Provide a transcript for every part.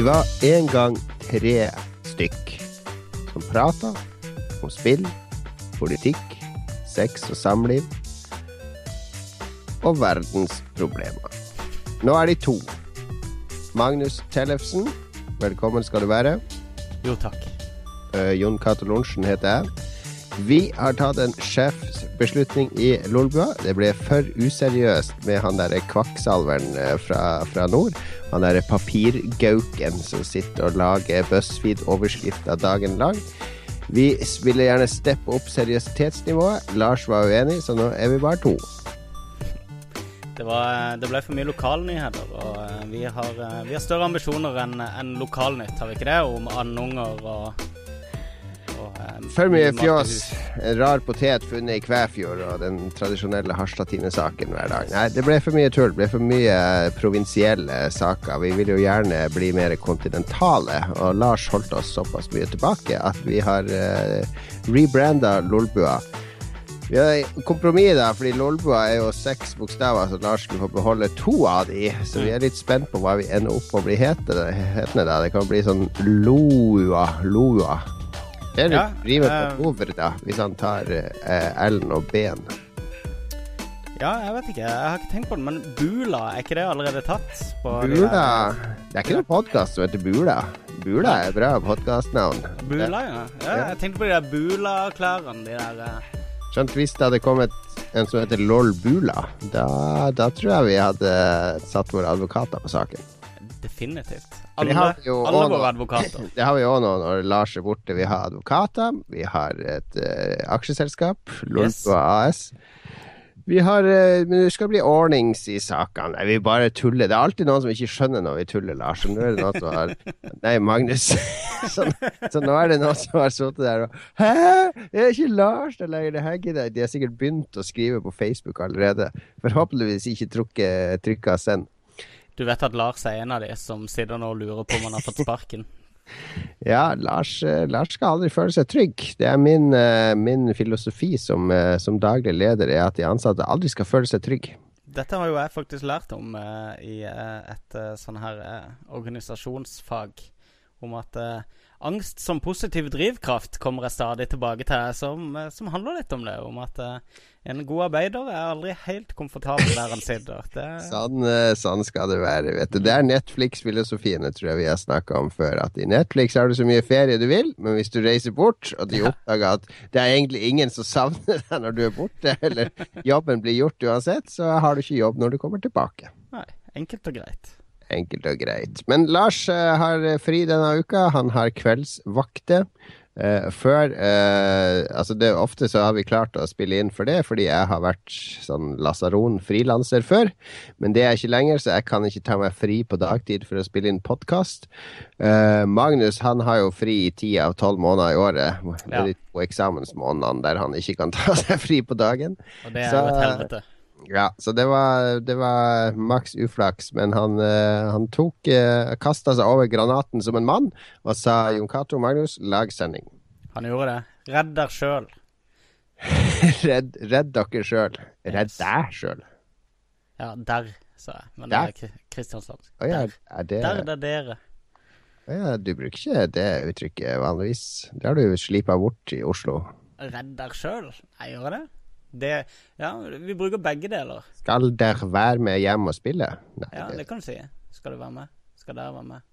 De var en gang tre stykk som prata om spill, politikk, sex og samliv og verdensproblemer. Nå er de to. Magnus Tellefsen, velkommen skal du være. Jo, takk. Uh, Jon Cato Lorentzen heter jeg. Vi har tatt en sjefsbeslutning i Lolbua. Det ble for useriøst med han derre kvakksalveren eh, fra, fra nord. Han derre papirgauken som sitter og lager BuzzFeed-overskrifter dagen lang. Vi ville gjerne steppe opp seriøsitetsnivået. Lars var uenig, så nå er vi bare to. Det, var, det ble for mye lokalnyheter, og eh, vi har, eh, vi har større ambisjoner enn en Lokalnytt, har vi ikke det? Om andunger og for mye fjås. En rar potet funnet i Kvæfjord og den tradisjonelle Harstad-Tine-saken hver dag. Nei, det ble for mye tull. Det ble for mye provinsielle saker. Vi vil jo gjerne bli mer kontinentale, og Lars holdt oss såpass mye tilbake at vi har uh, rebranda Lolbua. Vi har kompromiss, da, fordi Lolbua er jo seks bokstaver, så Lars skulle få beholde to av de. Så vi er litt spent på hva vi ender opp med å bli hetende. Det kan bli sånn Loua. Loua. Det er litt ja, på over, da, hvis han tar uh, L-en og B-en. Ja, jeg vet ikke. Jeg har ikke tenkt på det. Men Bula, er ikke det allerede tatt? Bula Det er ikke noen podkast som heter Bula. Bula er bra podkastnavn. Bula, ja. ja. Jeg tenkte på de der Bula-klærne. De der uh... Skjønt hvis det hadde kommet en som heter LOL Bula, da, da tror jeg vi hadde satt våre advokater på saken. Definitivt. Alle, alle våre advokater. Det har vi òg nå når Lars er borte. Vi har advokater, vi har et uh, aksjeselskap, Lolbua yes. AS. Vi har uh, Men det skal bli ordnings i sakene. Nei, vi bare tuller. Det er alltid noen som ikke skjønner når vi tuller, Lars. Nå er det noen som har Nei, Magnus. så, så, nå er det noen som har sittet der og Hæ? Det er ikke Lars der lenger. Det her De har sikkert begynt å skrive på Facebook allerede. Forhåpentligvis ikke trykka send. Du vet at Lars er en av de som sitter nå og lurer på om han har fått sparken? ja, Lars, eh, Lars, skal aldri føle seg trygg. Det er min, eh, min filosofi som, eh, som, daglig leder, er at de ansatte aldri skal føle seg trygg. Dette har jo jeg faktisk lært om uh, i uh, et uh, sånn her organisasjonsfag. Om at angst som positiv drivkraft kommer jeg stadig tilbake til, som, som handler litt om det. Om at en god arbeider er aldri helt komfortabel der han sitter. Det... Sånn, eh, sånn, skal det være. vet du. Det er Netflix-filosofiene tror jeg vi har snakka om før. At i Netflix har du så mye ferie du vil, men hvis du reiser bort, og de oppdager at det er egentlig ingen som savner deg når du er borte, eller jobben blir gjort uansett, så har du ikke jobb når du kommer tilbake. Nei, enkelt og greit. Enkelt og greit. Men Lars uh, har fri denne uka. Han har kveldsvakter. Uh, før uh, Altså, det, ofte så har vi klart å spille inn for det, fordi jeg har vært sånn lasaron-frilanser før. Men det er jeg ikke lenger, så jeg kan ikke ta meg fri på dagtid for å spille inn podkast. Uh, Magnus han har jo fri i ti av tolv måneder i året. Ja. De to eksamensmånedene der han ikke kan ta seg fri på dagen. Og det er jo et helvete. Ja, så det var, det var maks uflaks, men han, uh, han tok uh, Kasta seg over granaten som en mann og sa Jon Cato Magnus, lag sending. Han gjorde det. Redd deg sjøl. redd, redd dere sjøl. Redd deg sjøl. Ja, der, sa jeg. Men der? det er Kristiansand. Oh, ja, er det... Der, det er dere. Oh, ja, du bruker ikke det uttrykket vanligvis. Det har du slipa bort i Oslo. Redd deg sjøl? Jeg gjør det. Det, ja, vi bruker begge deler. Skal dere være med hjem og spille? Nei, ja, det kan du si. Skal du være med? Skal dere være med?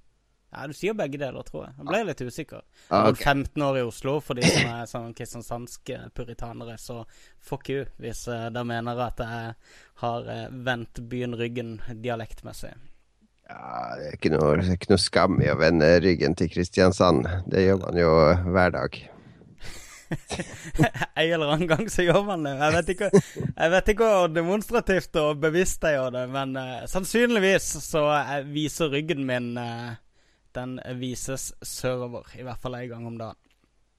Ja, Du sier begge deler, tror jeg. Jeg ble litt usikker. Ah, okay. 15 år i Oslo for de som er sånn kristiansandske puritanere, så fuck you hvis uh, dere mener at jeg har uh, vendt byen ryggen dialektmessig. Ja, det er ikke noe, ikke noe skam i å vende ryggen til Kristiansand. Det gjør man jo hver dag. en eller annen gang så gjør man det. Jeg vet ikke, jeg vet ikke hvor demonstrativt og bevisst jeg gjør det, men uh, sannsynligvis så uh, viser ryggen min uh, Den vises sørover, i hvert fall en gang om dagen.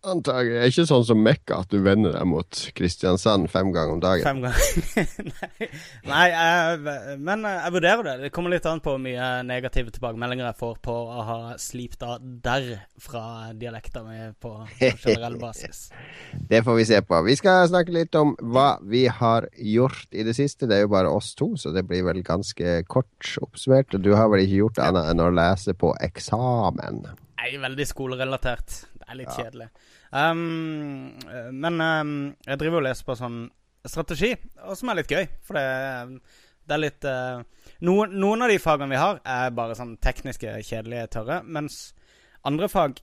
Antagelig. Ikke sånn som Mekka, at du vender deg mot Kristiansand fem ganger om dagen. Fem ganger. Nei, Nei jeg, men jeg vurderer det. Det kommer litt an på hvor mye negative tilbakemeldinger jeg får på å ha slipt av der fra dialekta mi på generell basis. det får vi se på. Vi skal snakke litt om hva vi har gjort i det siste. Det er jo bare oss to, så det blir vel ganske kort oppsummert. Du har vel ikke gjort annet enn å lese på eksamen? Nei, veldig skolerelatert. Det er litt ja. kjedelig. Um, men um, jeg driver og leser på sånn strategi, og som er litt gøy. For det, det er litt uh, noen, noen, av de fagene vi har, er bare sånn tekniske, kjedelige, tørre. Mens andre fag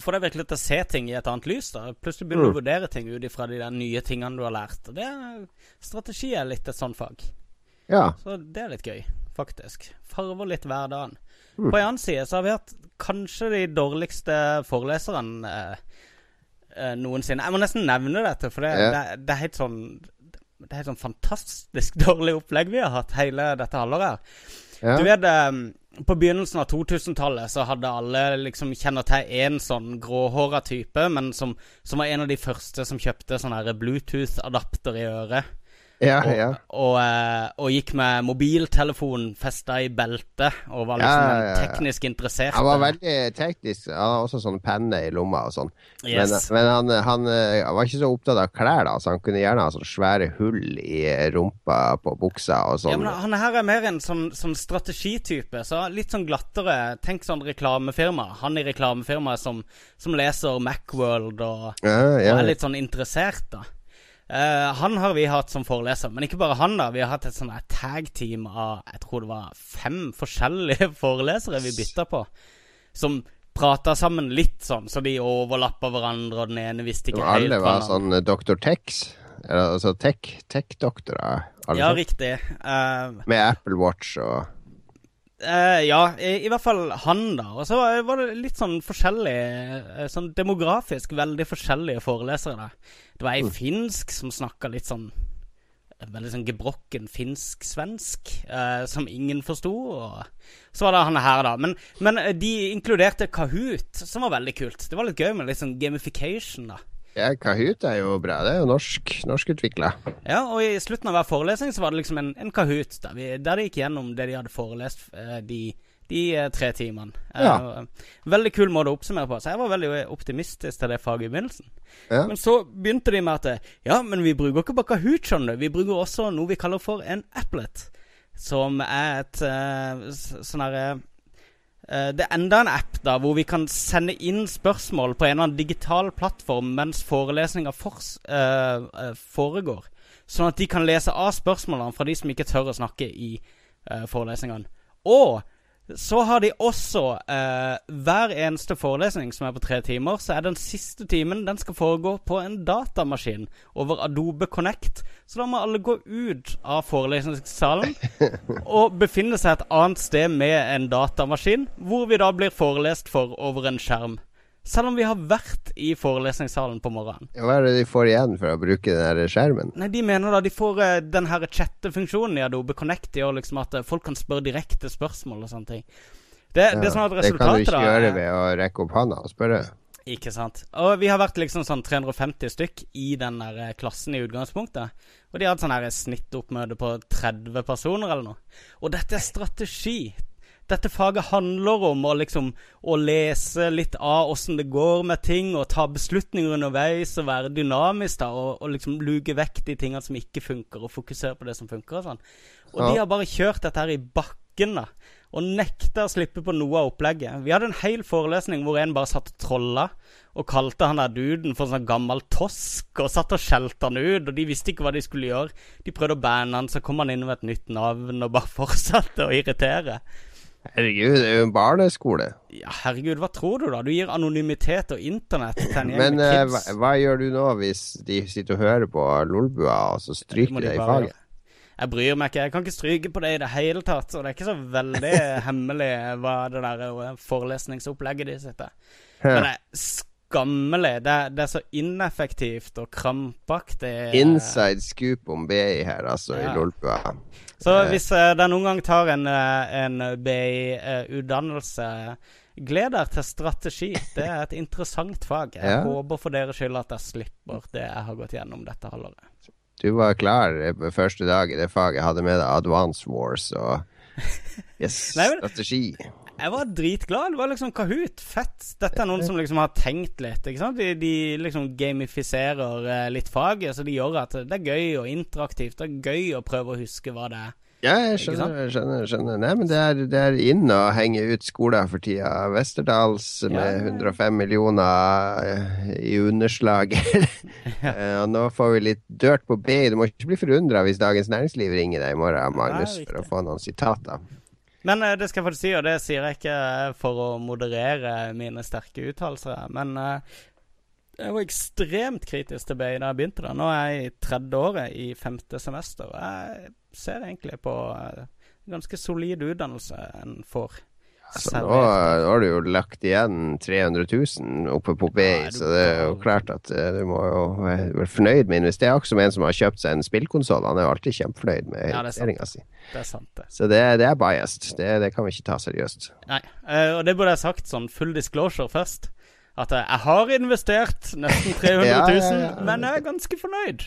får deg virkelig til å se ting i et annet lys. da Plutselig begynner du mm. å vurdere ting ut ifra de der nye tingene du har lært. Og det Strategi er litt et sånt fag. Ja. Så det er litt gøy, faktisk. Farver litt hverdagen. Mm. På en annen side så har vi hatt kanskje de dårligste foreleserne eh, eh, noensinne. Jeg må nesten nevne dette, for det, ja. det, det, er helt sånn Det er helt sånn fantastisk dårlig opplegg vi har hatt hele dette halvåret her. Ja. Du vet eh, På begynnelsen av 2000-tallet så hadde alle liksom kjenner til én sånn gråhåra type, men som, som, var en av de første som kjøpte sånn Bluetooth-adapter i øret. Ja, og, ja. Og, eh, og, gikk med mobiltelefon festa i beltet og var liksom ja, teknisk interessert. Han var veldig teknisk. Han har også sånn penne i lomma og sånn. Yes. Men, men han, han, eh, han, var ikke så opptatt av klær, da, så han kunne gjerne ha sånne svære hull i rumpa på buksa og sånn. Ja, men han her er mer en sånn, sånn strategitype. Så litt sånn glattere. Tenk sånn reklamefirma. Han i reklamefirmaet som, som leser Macworld og, og er litt sånn interessert, da. Uh, han har vi hatt som foreleser, men ikke bare han. da Vi har hatt et sånn tag-team av Jeg tror det var fem forskjellige forelesere vi bytta på. Som prata sammen litt sånn, så de overlappa hverandre, og den ene visste ikke helt Alle var sånn Dr. Tex? Altså tech-doktorer? Tech ja, riktig. Uh, Med Apple Watch og Uh, ja, i, i, hvert fall han, da. Og så var det litt sånn forskjellig uh, Sånn demografisk veldig forskjellige forelesere. da Det var ei mm. finsk som snakka litt sånn Veldig sånn gebrokken finsk-svensk, uh, som ingen forsto. Og så var det han her, da. Men, men de inkluderte Kahoot, som var veldig kult. Det var litt gøy med litt sånn gamification, da. Ja, Kahoot er jo bra. Det er jo norsk norskutvikla. Ja, og i slutten av hver forelesning så var det liksom en, en Kahoot der, vi, der de gikk gjennom det de hadde forelest eh, de, de eh, tre timene. Eh, ja. veldig kul måte å oppsummere på. Så jeg var veldig optimistisk til det faget i begynnelsen. Ja. Men så begynte de med at ja, men vi bruker ikke bare Kahoot, skjønner du. Vi bruker også noe vi kaller for en applet. Som er et sånn herre Eh, det er enda en app da hvor vi kan sende inn spørsmål på en eller annen digital plattform mens forelesninga for, uh, foregår. Sånn at de kan lese av spørsmålene fra de som ikke tør å snakke i forelesningene. Og så har de også eh, Hver eneste forelesning som er på tre timer, så er den siste timen Den skal foregå på en datamaskin over Adobe Connect. Så da må alle gå ut av forelesningssalen og befinne seg et annet sted med en datamaskin, hvor vi da blir forelest for over en skjerm. Selv om vi har vært i forelesningssalen på morgenen. Hva er det de får igjen for å bruke den her skjermen? Nei, De mener da de får uh, den her chattefunksjonen i Adobe Connect. De gjør liksom at uh, folk kan spørre direkte spørsmål og sånne ting. Det, ja, det, som det kan du ikke da, gjøre ved å rekke opp hånda og spørre. Ikke sant. Og vi har vært liksom sånn 350 stykk i den der klassen i utgangspunktet. Og de har hatt sånn snittoppmøte på 30 personer eller noe. Og dette er strategi dette faget handler om å liksom å lese litt av åssen det går med ting, og ta beslutninger underveis og være dynamisk da, og, og liksom luke vekk de tingene som ikke funker, og fokusere på det som funker og sånn. Og ja. de har bare kjørt dette her i bakken, da. Og nekta å slippe på noe av opplegget. Vi hadde en hel forelesning hvor en bare satt og trolla og kalte han der duden for sånn gammel tosk, og satt og skjelte han ut, og de visste ikke hva de skulle gjøre. De prøvde å banne han, så kom han inn med et nytt navn og bare fortsatte å irritere. Herregud, det er jo en barneskole. Ja, herregud, hva tror du, da? Du gir anonymitet og internett til en gjeng Men med kids. Men uh, hva, gjør du nå hvis de sitter og hører på Lolbua, og så stryker de det i faget? Jeg bryr meg ikke. Jeg kan ikke stryke på det i det hele tatt. Og det er ikke så veldig hemmelig hva det der eh, forelesningsopplegget de sitter. Men det skammelig. Det det er så ineffektivt og krampaktig. Inside scoop om BI her, altså, ja. i Lolbua. Så hvis uh, den noen gang tar en, uh, en BI-utdannelse gled dere til strategi. Det er et interessant fag. Jeg Ja. håper for deres skyld at jeg slipper det jeg har gått gjennom dette halvåret. Du var klar første dag i det faget. Jeg Hadde med deg Advance Wars og yes, Nei, men- strategi. Jeg var dritglad. Det var liksom Kahoot. Fett. Dette er noen som liksom har tenkt litt. Ikke sant? De, de liksom gamifiserer eh, litt faget, så de gjør at det er gøy og interaktivt. Det er gøy å prøve å huske hva det er. Ja, jeg skjønner, jeg skjønner, skjønner. Nei, men det er, det er inn å henge ut skoler for tida. Westerdals med Ja, ja, ja. 105 millioner eh, i underslag. Eh, og nå får vi litt dirt på B. Du må ikke bli forundra hvis Dagens Næringsliv ringer deg i morgen, Magnus, for å få noen sitater. Men eh, det skal jeg faktisk si, og det sier jeg ikke eh, for å moderere mine sterke uttalelser. Men eh, jeg var ekstremt kritisk til BI da jeg begynte. da Nå er jeg i tredje året i femte semester. Og jeg ser egentlig på ganske solid utdannelse en får. Så servert. nå har du jo lagt igjen 300 000 oppe på BI, så det er jo klart at eh, du må jo være fornøyd med investeringa. Akkurat som en som har kjøpt seg en spillkonsoll. Han er jo alltid kjempefornøyd med Ja, det er investeringa si. Det er sant, det. Så det, det er biased. Det, det kan vi ikke ta seriøst. Nei, eh, og det burde jeg sagt sånn full disclosure først. At eh, jeg har investert nesten 300 000, Ja, ja, ja. men jeg er ganske fornøyd.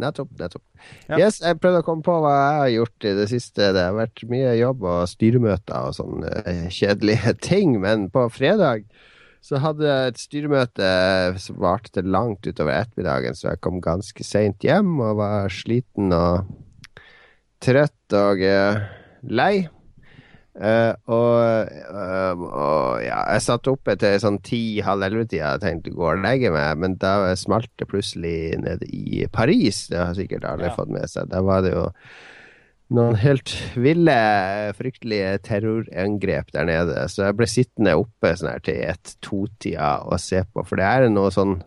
Nettopp. nettopp. Ja. Yes, jeg prøvde å komme på hva jeg har gjort i det siste. Det har vært mye jobb og styremøter og sånne eh, kjedelige ting. Men på fredag så hadde jeg et styremøte som varte til langt utover ettermiddagen, så jeg kom ganske seint hjem og var sliten og trøtt og eh, lei. Eh, og, uh, og ja, jeg satt oppe til sånn ti-halv elleve-tida og tenkte gå og legge meg, men da smalt det plutselig ned i Paris. Det har sikkert alle Ja. fått med seg. Der var det jo noen helt ville, fryktelige terrorangrep der nede. Så jeg ble sittende oppe sånn her til ett-to-tida og se på, for det er noe sånn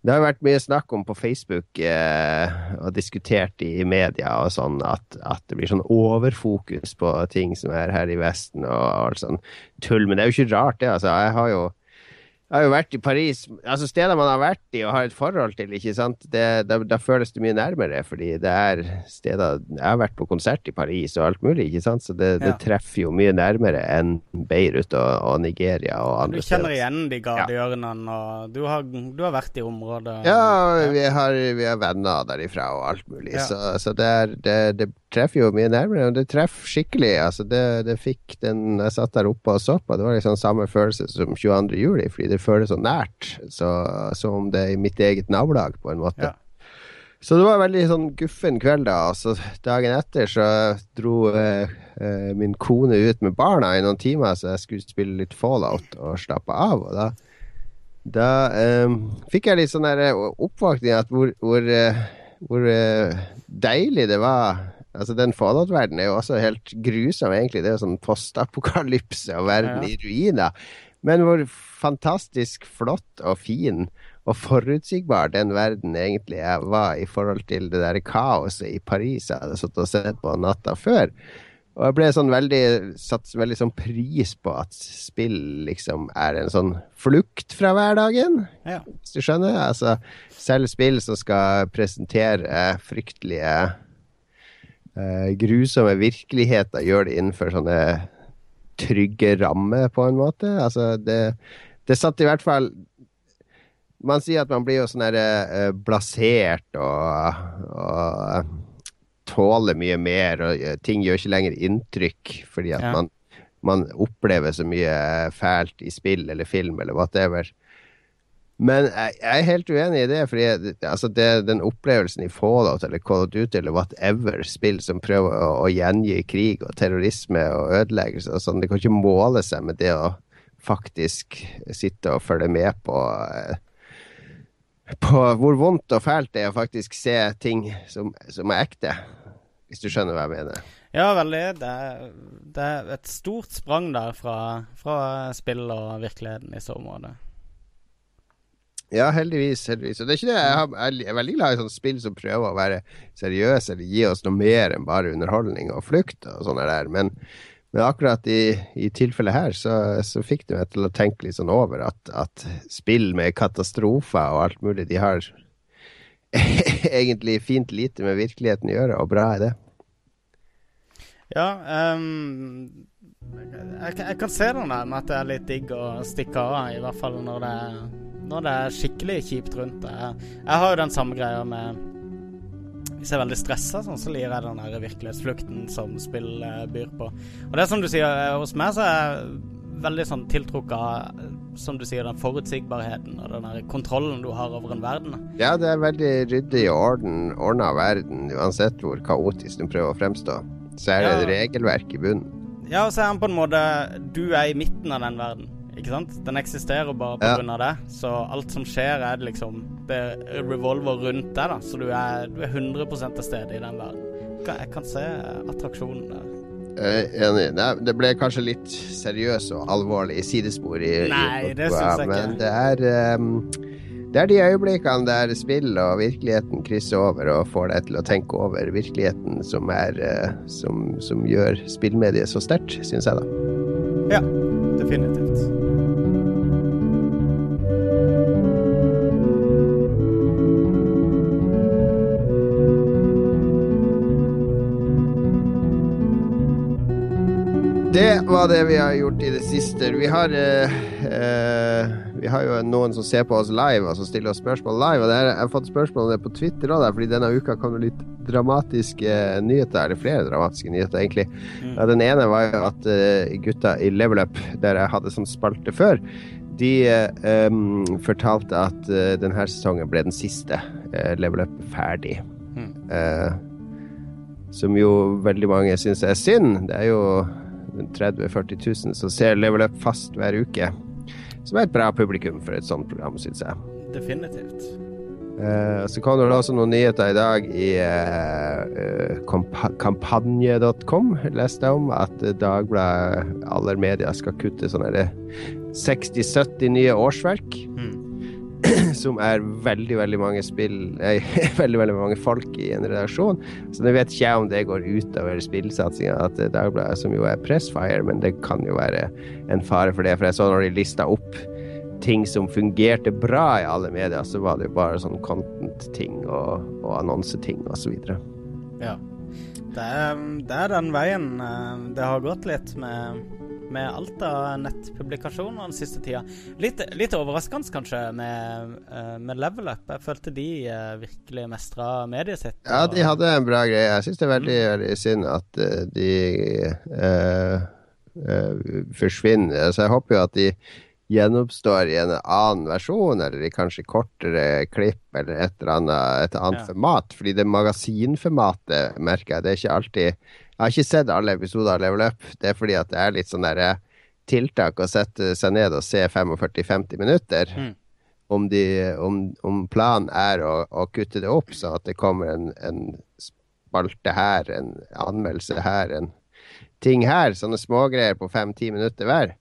det har vært mye snakk om på Facebook eh, og diskutert i media og sånn at, at det blir sånn overfokus på ting som er her i Vesten og alt sånn tull. Men det er jo ikke rart, det. altså. Jeg har jo, jeg har jo vært i Paris. altså Steder man har vært i og har et forhold til, ikke sant. Det, da, da føles det mye nærmere, fordi det er steder Jeg har vært på konsert i Paris og alt mulig, ikke sant. Så det, det treffer jo mye nærmere enn Beirut og, og Nigeria og Du kjenner igjen de gatehjørnene, og du har, du har vært i området. Ja, vi har, vi har venner derifra og alt mulig, Ja. så, så det, er, det, det treffer jo mye nærmere. Og det treffer skikkelig. altså det, det fikk den Jeg satt der oppe og så på, det var liksom samme følelse som 22. juli, fordi det føles så nært. Så, som om det er i mitt eget nabolag, på en måte. Ja. Så det var en veldig sånn guffen kveld, da. Og så dagen etter så dro eh, eh, min kone ut med barna i noen timer, så jeg skulle spille litt fallout og slappe av. Og da da eh, fikk jeg litt sånn eh, oppvåkning at hvor, hvor, eh, hvor deilig det var. Altså Den fallout-verdenen er jo også helt grusom, egentlig. Det er jo sånn postapokalypse og verden Ja. i ruiner. Men hvor fantastisk flott og fin og forutsigbar den verden egentlig var i forhold til det der kaoset i Paris jeg hadde sittet og sett på natta før. Og jeg ble sånn veldig satt veldig sånn pris på at spill liksom er en sånn flukt fra hverdagen, Ja. hvis du skjønner? Altså selv spill som skal presentere fryktelige eh, grusomme virkeligheter, gjør det innenfor sånne trygge rammer, på en måte. Altså det, det satt i hvert fall Man sier at man blir jo sånn her eh, blasert og, og tåler mye mer, og eh, ting gjør ikke lenger inntrykk fordi at Ja. man, man opplever så mye fælt i spill eller film eller whatever. Men jeg, er helt uenig i det, fordi altså den opplevelsen i Fallout eller Call of Duty eller whatever spill som prøver å, å gjengi krig og terrorisme og ødeleggelse og sånn, det kan ikke måle seg med det å faktisk sitte og følge med på eh, på hvor vondt og fælt det er å faktisk se ting som, som er ekte. Hvis du skjønner hva jeg mener. Ja, veldig. Det er, det er et stort sprang der fra, fra spill og virkeligheten i så måte. Ja, heldigvis. heldigvis. Og det er ikke det. Jeg, har, jeg er veldig glad i sånne spill som prøver å være seriøse eller gi oss noe mer enn bare underholdning og flukt og sånne der. Men, men akkurat i, i tilfellet her så, så fikk det meg til å tenke litt sånn over at, at spill med katastrofer og alt mulig, de har egentlig fint lite med virkeligheten å gjøre, og bra er det. Ja, ehm, jeg, jeg, kan se den der med at det er litt digg å stikke av, i hvert fall når det, når det er skikkelig kjipt rundt. Jeg, jeg har jo den samme greia med Hvis jeg er veldig stressa, sånn, så liker jeg den der virkelighetsflukten som spill byr på. Og det er som du sier, eh, hos meg så er jeg veldig sånn tiltrukket av som du sier, den forutsigbarheten og den kontrollen du har over en verden. Ja, det er veldig ryddig og orden, ordna verden, uansett hvor kaotisk den prøver å fremstå. Så er det ja. et regelverk i bunnen. Ja, og så er han på en måte Du er i midten av den verden. Ikke sant? Den eksisterer bare på ja. grunn av det. Så alt som skjer, er liksom Det revolver rundt deg, da. Så du er, du er 100 til stede i den verden. Jeg kan se attraksjonen der. Enig. Det ble kanskje litt seriøs og alvorlig sidespor i Nei, i det syns jeg ikke. Men det er um, det er de øyeblikkene der spill og virkeligheten krysser over og får deg til å tenke over virkeligheten som, er, eh, som, som gjør spillmediet så sterkt, syns jeg, da. Ja, definitivt. Det var det vi har gjort i det siste. Vi har, eh, eh, vi har jo noen som ser på oss live, og som stiller oss spørsmål live. Og det er, jeg har fått spørsmål om det på Twitter òg, fordi denne uka kom det litt dramatiske nyheter. Eller flere dramatiske nyheter, egentlig. Mm. Ja, den ene var jo at uh, gutta i Level Up, der jeg hadde som spalte før, de um, fortalte at uh, denne sesongen ble den siste. Uh, Level Up ferdig. Mm. som jo veldig mange syns er synd. Det er jo 30 000-40 000 som ser Level Up fast hver uke. Som er et bra publikum for et sånt program, syns jeg. Definitivt. Uh, så kom det også noen nyheter i dag i uh, uh, kampanje.com. Leste jeg om at Dagbladet aller media, skal kutte sånne 60-70 nye årsverk. Mm. som er veldig, veldig mange spill eh, Veldig, veldig mange folk i en redaksjon. Så det vet ikke jeg om det går utover spillsatsinga til Dagbladet, som jo er Pressfire, men det kan jo være en fare for det. For jeg så når de lista opp ting som fungerte bra i alle medier, så var det jo bare sånn content-ting og, og annonseting osv. Ja. Det er, det er den veien eh, det har gått litt med med alt av nettpublikasjoner den siste tida. Litt, litt overraskende kanskje med, uh, med, Level Up. Jeg følte de uh, virkelig mestra mediet sitt. Ja, de hadde en bra greie. Jeg syns det er veldig, mm. veldig synd at uh, de forsvinner. Så jeg håper jo at de gjenoppstår i en annen versjon, eller i kanskje kortere klipp, eller et eller annet, et annet ja. format. Fordi det magasinformatet, merker jeg, det er ikke alltid jeg har ikke sett alle episoder av Level Up. Det er fordi at det er litt sånn derre tiltak å sette seg ned og se 45-50 minutter. Mm. Om, de, om, om, planen er å, å, kutte det opp, så at det kommer en, en spalte her, en anmeldelse her, en ting her. Sånne smågreier på fem-ti minutter hver.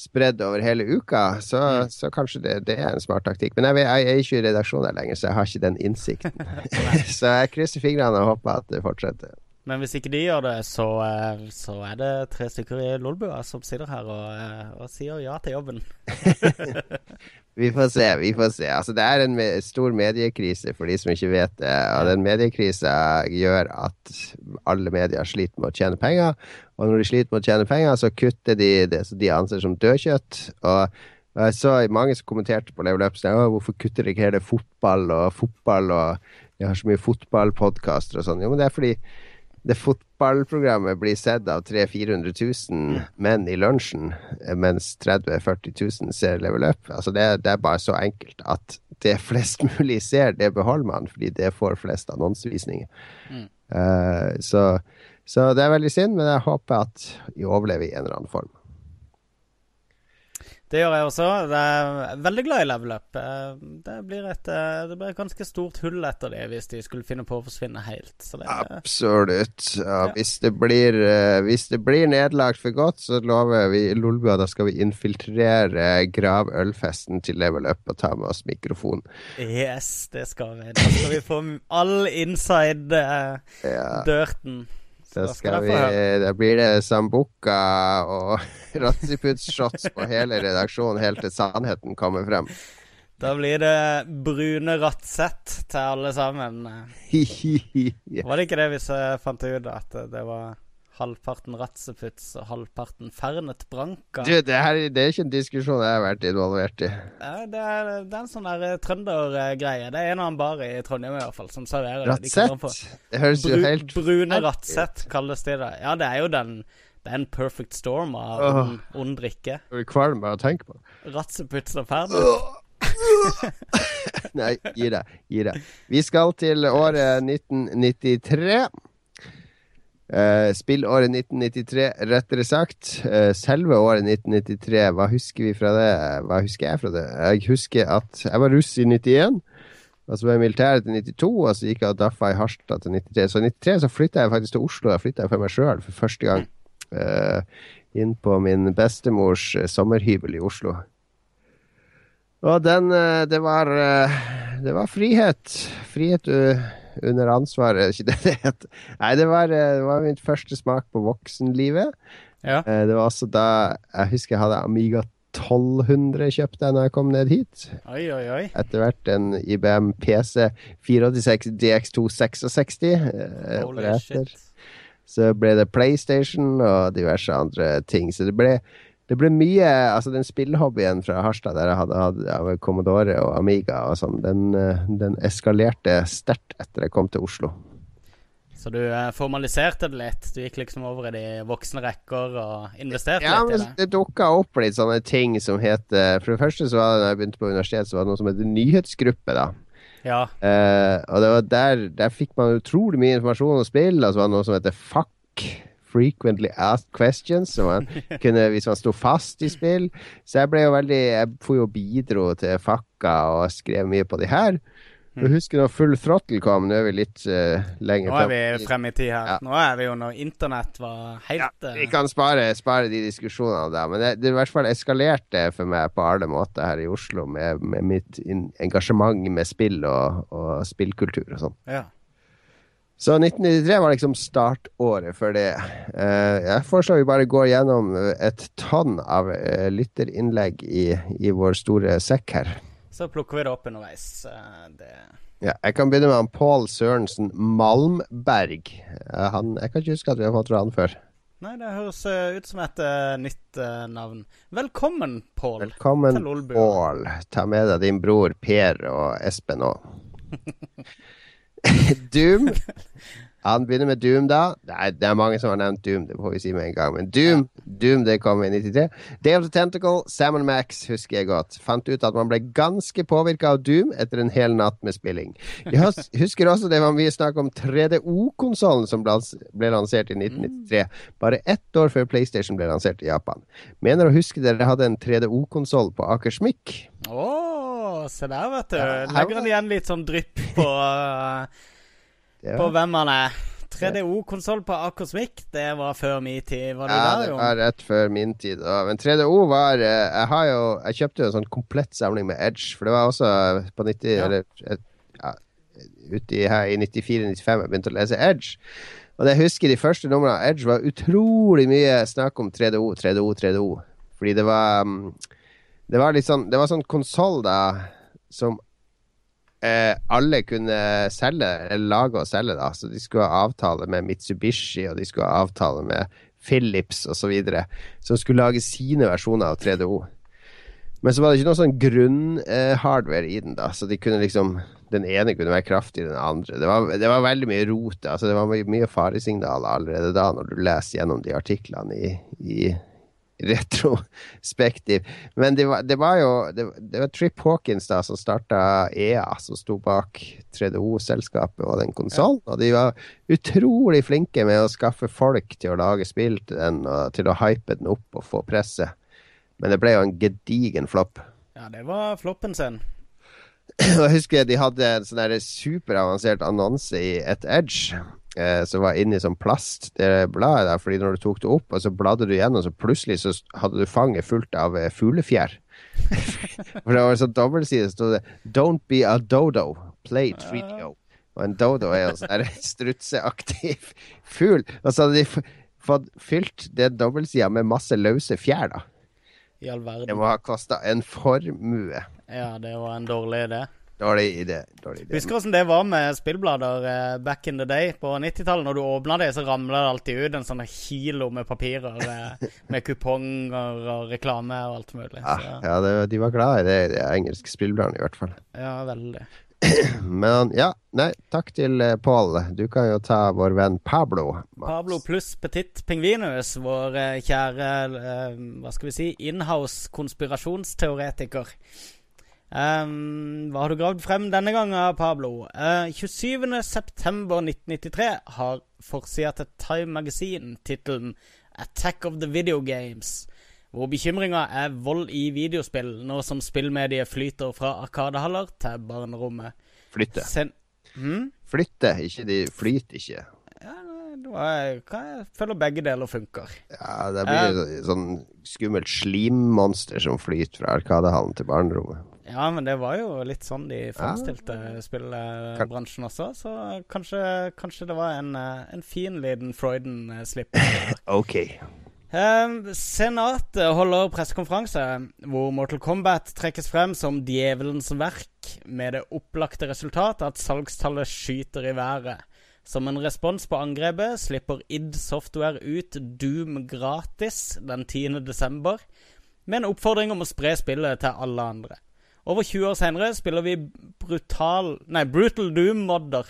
Spredd over hele uka, så, mm. så kanskje det, det, er en smart taktikk. Men jeg, jeg, er ikke i redaksjonen lenger, så jeg har ikke den innsikten. så jeg krysser fingrene og håper at det fortsetter. Men hvis ikke de gjør det, så, eh, så er det tre stykker i Lolbua som sitter her og, eh, og sier ja til jobben. vi får se, vi får se. Altså, det er en stor mediekrise for de som ikke vet det. Og den mediekrisa gjør at alle medier sliter med å tjene penger. Og når de sliter med å tjene penger, så kutter de det som de anser som dødkjøtt. Og jeg så mange som kommenterte på Level Up hvorfor kutter de ikke hele fotball og fotball og de har så mye fotballpodkaster og sånn. Jo, men det er fordi det fotballprogrammet blir sett av 300 000-400 000 menn i lunsjen, mens 30 000-40 000 ser Level Up. Altså det, det, er bare så enkelt at det flest mulig ser, det beholder man, fordi det får flest annonsevisninger. Mm. Uh, så, så, det er veldig synd, men jeg håper at vi overlever i en eller annen form. Det gjør jeg også. Jeg er veldig glad i level up. Eh, det blir et, eh, det blir et ganske stort hull etter det hvis de skulle finne på å forsvinne helt. Det, Absolutt. Ja, ja. Hvis det blir, eh, hvis det blir nedlagt for godt, så lover vi Lolbua da skal vi infiltrere gravølfesten til level up og ta med oss mikrofon. Yes, det skal vi. Da skal vi få all inside-dirten. Ja. Så skal vi, da blir det Sambuca og Ratsiput-shots på hele redaksjonen helt til sannheten kommer frem. Da blir det brune Ratsett til alle sammen. var det ikke det vi fant ut, at det var halvparten Ratseputs og halvparten Fernet Branca. Du, det, her, det er ikke en diskusjon jeg har vært involvert i. Ja, det, er, det er en sånn der eh, trøndergreie. Det er en av bar bare i Trondheim i hvert fall som serverer det. De Ratsett? Det høres jo helt Brune Ratsett kalles det. da. Ja, det er jo den Det er en perfect storm av oh. ond, ond drikke. Jeg blir kvalm av å tenke på. Ratseputs og Fernet. Nei, gi deg. Gi deg. Vi skal til året 1993. Eh, spillåret 1993, rettere sagt. Uh, selve året 1993, hva husker vi fra det? Hva husker jeg fra det? Jeg husker at jeg var russ i 91. Og så var jeg i militæret til 92, og så gikk jeg og daffa i Harstad til 93. Så i 93 så flytta jeg faktisk til Oslo. Jeg flytta for meg sjøl for første gang. Uh, inn på min bestemors sommerhybel i Oslo. Og den Det var Det var frihet. Frihet uh, under ansvar, er ikke det det heter? Nei, det var, eh, det var min første smak på voksenlivet. Ja. Eh, Det var også da Jeg husker jeg hadde Amiga 1200 kjøpte jeg når jeg kom ned hit. Oi, oi, oi. Etter hvert en IBM PC 486 DX2 66. eh, Holy shit. Så ble det PlayStation og diverse andre ting. Så det ble, det ble mye Altså, den spillhobbyen fra Harstad der jeg hadde hatt ja, Commodore og Amiga og sånn, den, eh, den eskalerte sterkt etter jeg kom til Oslo. Så du eh, formaliserte det litt? Du gikk liksom over i de voksne rekker og investerte Ja, litt i men det? det dukka opp litt sånne ting som het eh, For det første så var det da jeg begynte på universitetet, så var det noe som het nyhetsgruppe, da. Ja. Uh, og det var der, der fikk man utrolig mye informasjon om spill. Og så var det noe som heter FAQ. Frequently asked questions. som man kunne, hvis man sto fast i spill. Så jeg ble jo veldig Jeg får jo bidro til fakka og skrev mye på de her. Jeg husker når Full Throttle kom. Nå er vi litt uh, lenger Nå er vi frem i tid her. Ja. Nå er vi jo når internett var helt Ja, eh, vi kan spare, spare de diskusjonene der, men det, det i hvert fall eskalerte for meg på alle måter her i Oslo med, med mitt engasjement med spill og, og spillkultur og sånn. ja. Så 1993 var liksom startåret for det. Eh, jeg foreslår vi bare går gjennom et tonn av eh, lytterinnlegg i, i vår store sekk her. Så plukker vi det opp underveis. eh, Det Ja, jeg kan begynne med han Pål Sørensen Malmberg. Han, jeg kan ikke huske at vi har fått fra han før. Nei, det høres ut som et uh, nytt uh, navn. Velkommen, Pål. Velkommen. Pål. Ta med deg din bror Per og Espen òg. Doom. Han begynner med Doom, da. Nei, det er mange som har nevnt Doom, det får vi si med en gang. Men Doom, Doom det kom i 93. Day of the Tentacle, Sam Max husker jeg godt. Fant ut at man ble ganske påvirka av Doom etter en hel natt med spilling. Jeg husker også det var mye snakk om 3DO-konsollen som ble lansert i 1993. Bare ett år før PlayStation ble lansert i Japan. Mener å huske dere hadde en 3DO-konsoll på Akersmik. Å, se der, vet du. Legger han igjen litt sånn drypp på, på hvem han er. 3DO-konsoll på Akosmic, det var før min tid. Var det ja, der, det var rett før min tid. da. Men 3DO var eh, Jeg har jo Jeg kjøpte jo en sånn komplett samling med Edge, for det var også på 90 Ja. Eller ja, uti her i 94-95 jeg begynte å lese Edge. Og det jeg husker de første numrene av Edge var utrolig mye snakk om 3DO, 3DO, 3DO. Fordi det var mm, Det var litt sånn Det var sånn konsoll da som eh, alle kunne selge, eller lage og selge, da. Så de skulle ha avtale med Mitsubishi, og de skulle ha avtale med Philips osv. Som skulle lage sine versjoner av 3DO. Men så var det ikke noe sånn grunnhardware eh, i den, da. Så de kunne liksom Den ene kunne være kraftig, den andre. Det var, det var veldig mye rot. Altså det var mye, mye faresignaler allerede da, når du leser gjennom de artiklene i, i retrospektiv. Men det var, det var jo det, det var Trip Hawkins da som starta EA, som sto bak 3DO-selskapet og den konsollen. Og de var utrolig flinke med å skaffe folk til å lage spill til den, og til å hype den opp og få presse. Men det ble jo en gedigen flopp. Ja, det var floppen sin. Jeg husker de hadde en sånn superavansert annonse i et Edge. Eh, som var inni sånn plast, det bladet der. Fordi når du tok det opp, og så bladde du gjennom, så plutselig så hadde du fanget fullt av eh, fuglefjær. For det var sånn dobbeltside, så sto det 'Don't be a dodo, play 3DO'. Og en dodo er jo sånn strutseaktig fugl. Og så hadde de fått fylt den dobbeltsida med masse løse fjær, da. I all Det må ha kosta en formue. Ja, det var en dårlig idé. Dårlig idé. Dårlig idé. Husker du hvordan det var med spillblader eh, back in the day på 90-tallet? Når du åpna det, så ramla det alltid ut en sånn kilo med papirer eh, med kuponger og reklame og alt mulig. Ja, Så, ja det, de var glad i det, de engelske spillbladene i hvert fall. ja, veldig. Men ja, nei, takk til uh, Pål. Du kan jo ta vår venn Pablo. Mats. Pablo pluss Petit Pingvinus, vår eh, kjære eh, hva skal vi si inhouse konspirasjonsteoretiker. Um, hva har du gravd frem denne gangen, Pablo? Uh, 27.9.1993 har forsida til Time Magazine tittelen 'Attack of the Video Games', hvor bekymringa er vold i videospill, nå som spillmediet flyter fra arkadehaller til barnerommet. Flytte. Sen hmm? Flytte, ikke de flyter ikke. Ja, jeg, jeg føler begge deler funker. Ja, det blir uh, sånn skummelt slimmonster som flyter fra Arkadehallen til barnerommet. Ja, men det var jo litt sånn de fremstilte ja. spillbransjen også, så kanskje, kanskje det var en, eh, en fin liten Freuden-slipp. ok. Eh, senatet holder pressekonferanse hvor Mortal Kombat trekkes frem som djevelens verk, med det opplagte resultatet at salgstallet skyter i været. Som en respons på angrepet slipper id Software ut Doom gratis den 10. desember, med en oppfordring om å spre spillet til alle andre. Over 20 år senere spiller vi brutal, nei, Brutal Doom-modder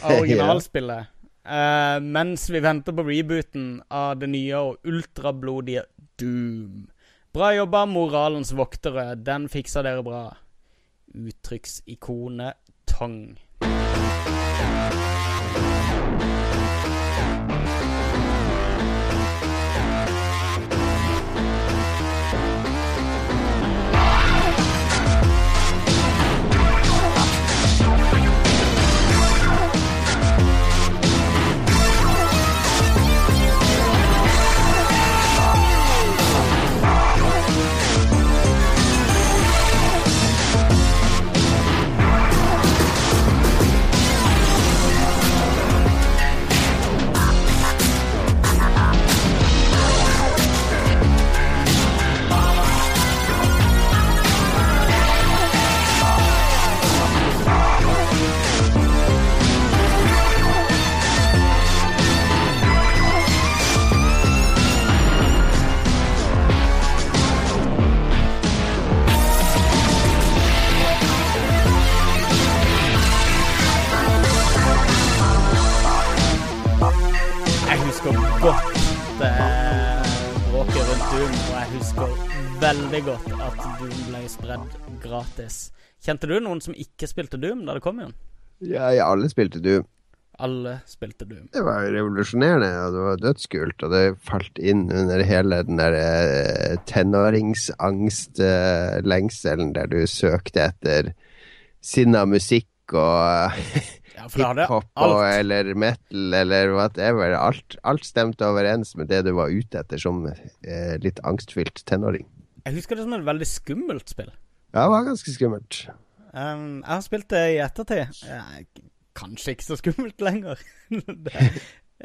av originalspillet. Uh, mens vi venter på rebooten av det nye og ultrablodige Doom. Bra jobba, moralens voktere. Den fiksa dere bra. Uttrykksikonet Tong. veldig godt at Doom ble spredd gratis. Kjente du noen som ikke spilte Doom da det kom igjen? Ja, ja alle spilte Doom. Alle spilte Doom. Det var revolusjonerende, og det var dødskult. Og det falt inn under hele den der eh, tenåringsangstlengselen eh, der du søkte etter sinna musikk og ja, hiphop eller metal eller whatever. Alt, alt stemte overens med det du var ute etter som eh, litt angstfylt tenåring. Jeg husker det som et veldig skummelt spill. Ja, det var ganske skummelt. Um, jeg har spilt det i ettertid. Eh, kanskje ikke så skummelt lenger. det er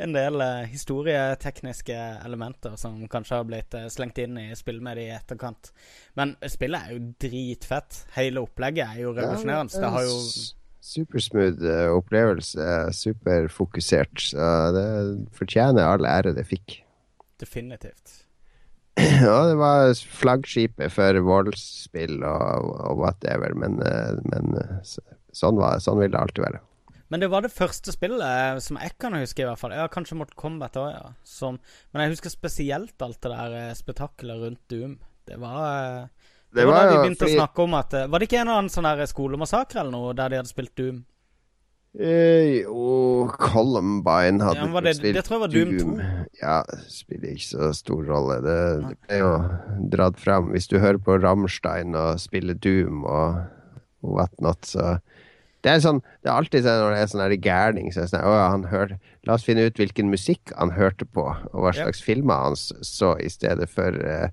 en del eh, historietekniske elementer som kanskje har blitt eh, slengt inn i spillmediet i etterkant. Men spillet er jo dritfett. Hele opplegget er jo revolusjonerende. Ja, det har jo Supersmooth uh, opplevelse. Superfokusert. Så det fortjener all ære det fikk. Definitivt. Ja, det var flaggskipet for voldsspill og, og whatever, men, eh, men eh, sånn, var, sånn vil det alltid være. Men det var det første spillet eh, som jeg kan huske, i hvert fall. Ja, kanskje Mortal Kombat òg, ja. Som, men jeg husker spesielt alt det der spetakkelet rundt Doom. Det var Det, var, da de begynte fordi... å snakke om at Var det ikke en eller annen sånn skolemassakre eller noe, der de hadde spilt Doom? Eh, Columbine hadde ja, det, spilt det tror jeg var Doom. Doom. Ja, spiller ikke så stor rolle. Det, det ble jo dratt fram. Hvis du hører på Rammstein og spiller Doom og, og whatnot, så det er, sånn, det er alltid sånn når det er sånn gærning så er det sånn, å, han hør, La oss finne ut hvilken musikk han hørte på, og hva slags yep. filmer han så, i stedet for uh,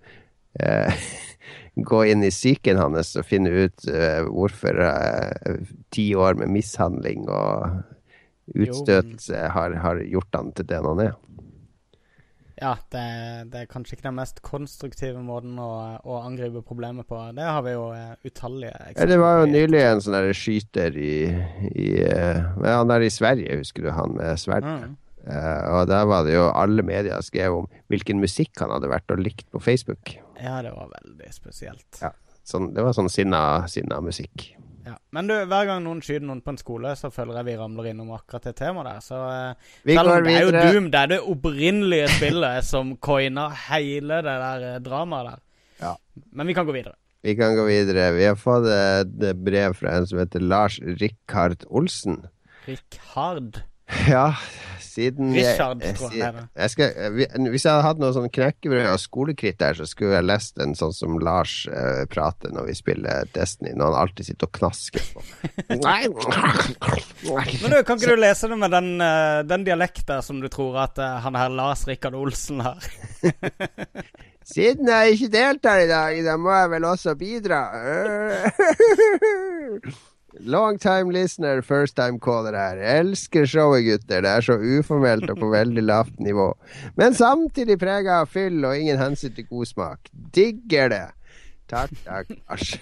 uh, gå inn i psyken hans og finne ut uh, hvorfor uh, ti år med mishandling og utstøtelse har, har, gjort han til den han er. Ja, det, det, er kanskje ikke den mest konstruktive måten å, å angripe problemet på. Det har vi jo uh, utallige eksempler ja, Det var jo nylig en sånn skyter i, i uh, Han der i Sverige, husker du han med sverd? Mm. Uh, og der var det jo alle medier skrev om hvilken musikk han hadde vært og likt på Facebook. Ja, det var veldig spesielt. Ja, sånn, det var sånn sinna, sinna musikk. Ja. Men du, hver gang noen skyter noen på en skole, så føler jeg vi ramler innom akkurat det temaet der. Så uh, selv om det er jo Doom, det er det opprinnelige spillet som coina hele det der uh, dramaet der. Ja. Men vi kan gå videre. Vi kan gå videre. Vi har fått et brev fra en som heter Lars Rikard Olsen. Rikard? Ja, siden Richard, jeg, jeg, jeg, jeg skal, Hvis jeg hadde hatt noe sånn knekkebrød og skolekritt der, så skulle jeg lest en sånn som Lars uh, prater når vi spiller Destiny, når han alltid sitter og knasker på. Men du, kan ikke du lese det med den, uh, den dialekten som du tror at uh, han her Lars Rikard Olsen har? Siden jeg ikke deltar i dag, da må jeg vel også bidra. Long time listener, first time caller her. elsker showet, gutter. Det er så uformelt og på veldig lavt nivå. Men samtidig prega av fyll og ingen hensyn til god smak. Digger det. Takk, takk. Asj.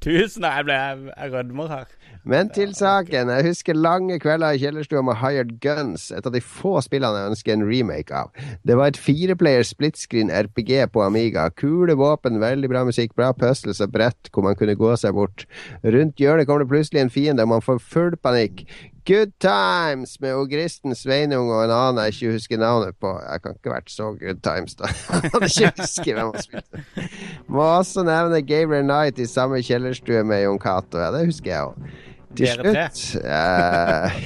Tusen. Jeg jeg rødmer her. Men til saken. Jeg husker lange kvelder i kjellerstua med Hired Guns. Et av de få spillene jeg ønsker en remake av. Det var et fireplayer split screen RPG på Amiga. Kule våpen, veldig bra musikk, bra puzzles og brett hvor man kunne gå seg bort. Rundt hjørnet kommer det plutselig en fiende, og man får full panikk. Good Times med Ogristen Sveinung og en annen jeg ikke husker navnet på. Jeg kan ikke ha vært så Good Times, da. Jeg ikke huske hvem han spilte. Må også nevne Gabriel Knight i samme kjellerstue med Jon Cato. Ja, det husker jeg òg. Til slutt uh,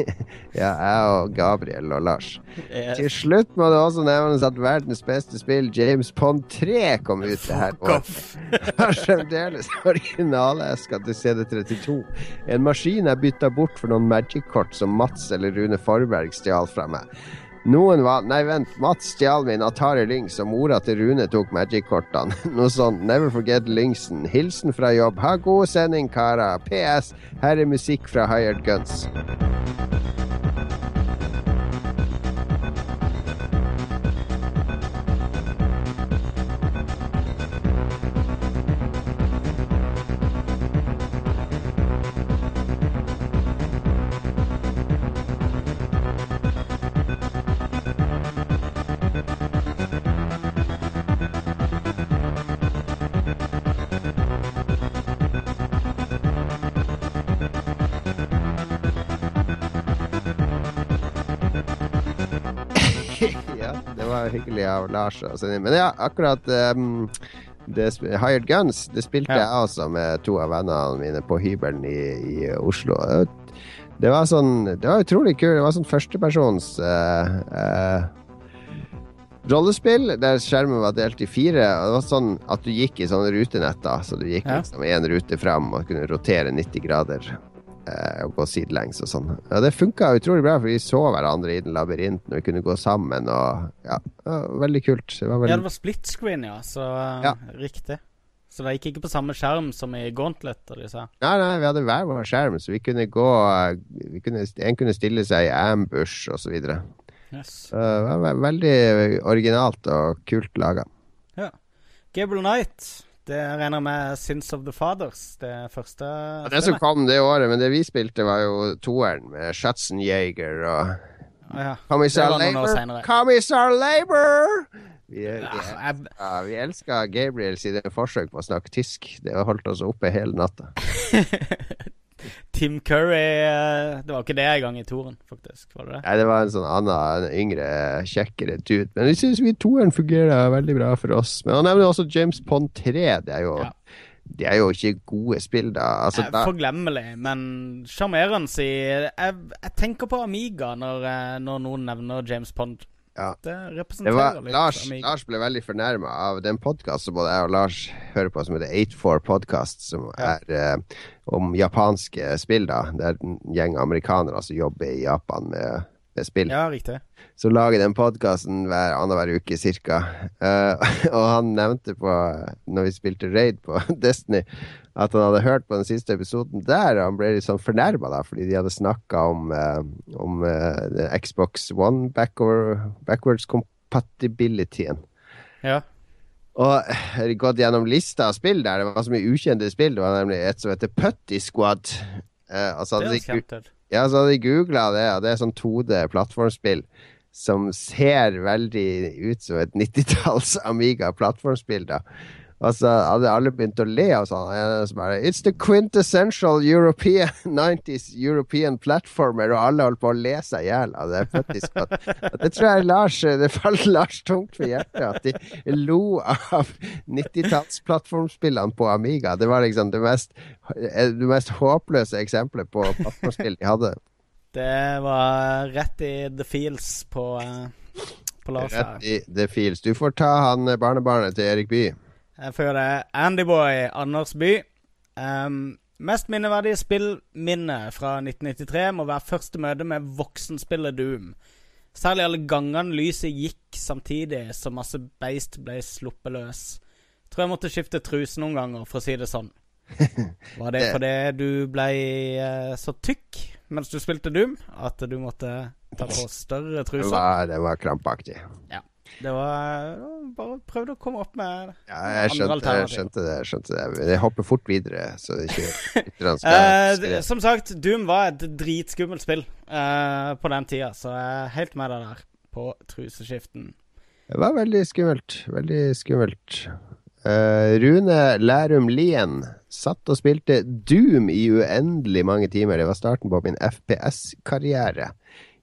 Ja, jeg og Gabriel og Lars. Yes. Til slutt må det også nevnes at verdens beste spill, James Pond 3, kom ut det her året. Har fremdeles originaleska til CD32. En maskin er bytta bort for noen Magic-kort som Mats eller Rune Forberg stjal fra meg. Noen var Nei, vent. Mats stjal min Atari Lynx, og mora til Rune tok Magic-kortene. Noe sånt. Never forget Lynxen. Hilsen fra jobb. Ha god sending, karer. PS. Her er musikk fra Hired Guns. Hyggelig av Lars. Men ja, akkurat um, det, Hired Guns det spilte ja. jeg også med to av vennene mine på hybelen i, i Oslo. Det var sånn Det var utrolig kult. Det var sånn førstepersons uh, uh, rollespill der skjermen var delt i fire. Og det var sånn at du gikk i sånne rutenetter. Så du gikk liksom én rute fram og kunne rotere 90 grader og gå sidelengs og sånn. Ja, det funka utrolig bra, for vi så hverandre i den labyrinten, og vi kunne gå sammen. Og, ja, veldig kult. Det var veldig... Ja, det var split screen, ja. Så ja. riktig. Så det gikk ikke på samme skjerm som i Gauntlet? Og sa. Nei, nei, vi hadde hver vår skjerm, så vi kunne gå vi kunne, En kunne stille seg i ambush osv. Yes. Så det var veldig originalt og kult laga. Ja. Gable Knight det regner med Sins of the Fathers, det første ja, Det som kom det året, men det vi spilte, var jo toeren med Schatzenjäger og ah, ja. Commissar Labour! Commissar Labour! Vi, vi, ja, vi elska Gabriel sine forsøk på å snakke tysk. Det har holdt oss oppe hele natta. Tim Curry eh, Det var ikke det engang i toren, faktisk. Var det det? Nei, det var en sånn annen, en yngre, kjekkere dude. Men jeg syns toeren fungerer veldig bra for oss. Men han nevner også James Pond 3. Det er jo ja. det er jo ikke gode spill, da. Altså, da... Forglemmelig, men sjarmerende. Jeg, jeg tenker på Amiga når, eh, når noen nevner James Pond. Ja. Det representerer det litt Lars, Lars, ble veldig fornærma av den podkasten som både jeg og Lars hører på, som heter 84 Podcast, som ja. er eh, om japanske spill. da Det er en gjeng amerikanere som jobber i Japan med, med spill. Ja, riktig Som lager den podkasten hver annenhver uke ca. Uh, og han nevnte på, når vi spilte Raid på Destiny, at han hadde hørt på den siste episoden der, og han ble litt sånn fornærma fordi de hadde snakka om, uh, om uh, Xbox One backward, backwards compatibilityen. Ja. Og jeg har gått gjennom lista av spill der. Det var så mye ukjente spill. Det var nemlig et som heter Putty Squad. Uh, altså, Det er de, kjent ut. Ja, så hadde jeg googla det, og det er sånn 2D-plattformspill som ser veldig ut som et 90-talls Amiga-plattformspill. da Og så hadde alle begynt å le og sånn. It's the quintessential European 90s European platformer, og alle holdt på å le seg i hjel av det. Faktisk, at, at Det tror jeg Lars, det falt Lars tungt for hjertet at de lo av 90-talls-plattformspillene på Amiga. Det var liksom det mest, det mest håpløse eksempelet på plattformspill de hadde. Det var rett i the feels på, eh, på Lars her. Rett i the feels. Du får ta han eh, barnebarnet til Erik Bye. Jeg får det. Andyboy, Anders By. Um, mest minneverdige spillminne fra 1993 må være første møte med voksenspillet Doom. Særlig alle gangene lyset gikk samtidig som masse beist ble sluppet løs. Tror jeg måtte skifte truse noen ganger, for å si det sånn. Var det fordi du ble eh, så tykk mens du spilte Doom at du måtte ta på større truser? var, det var krampaktig. Det var Bare prøvde å komme opp med Ja, jeg Andre skjønte, jeg skjønte det. Jeg skjønte det. Men jeg hopper fort videre, så det ikke lytterne skal Eh, som sagt, Doom var et dritskummelt spill eh, på den tida, så jeg er helt med deg der på truseskiften. Det var veldig skummelt. Veldig skummelt. Eh, Rune Lærum Lien satt og spilte Doom i uendelig mange timer. Det var starten på min FPS-karriere.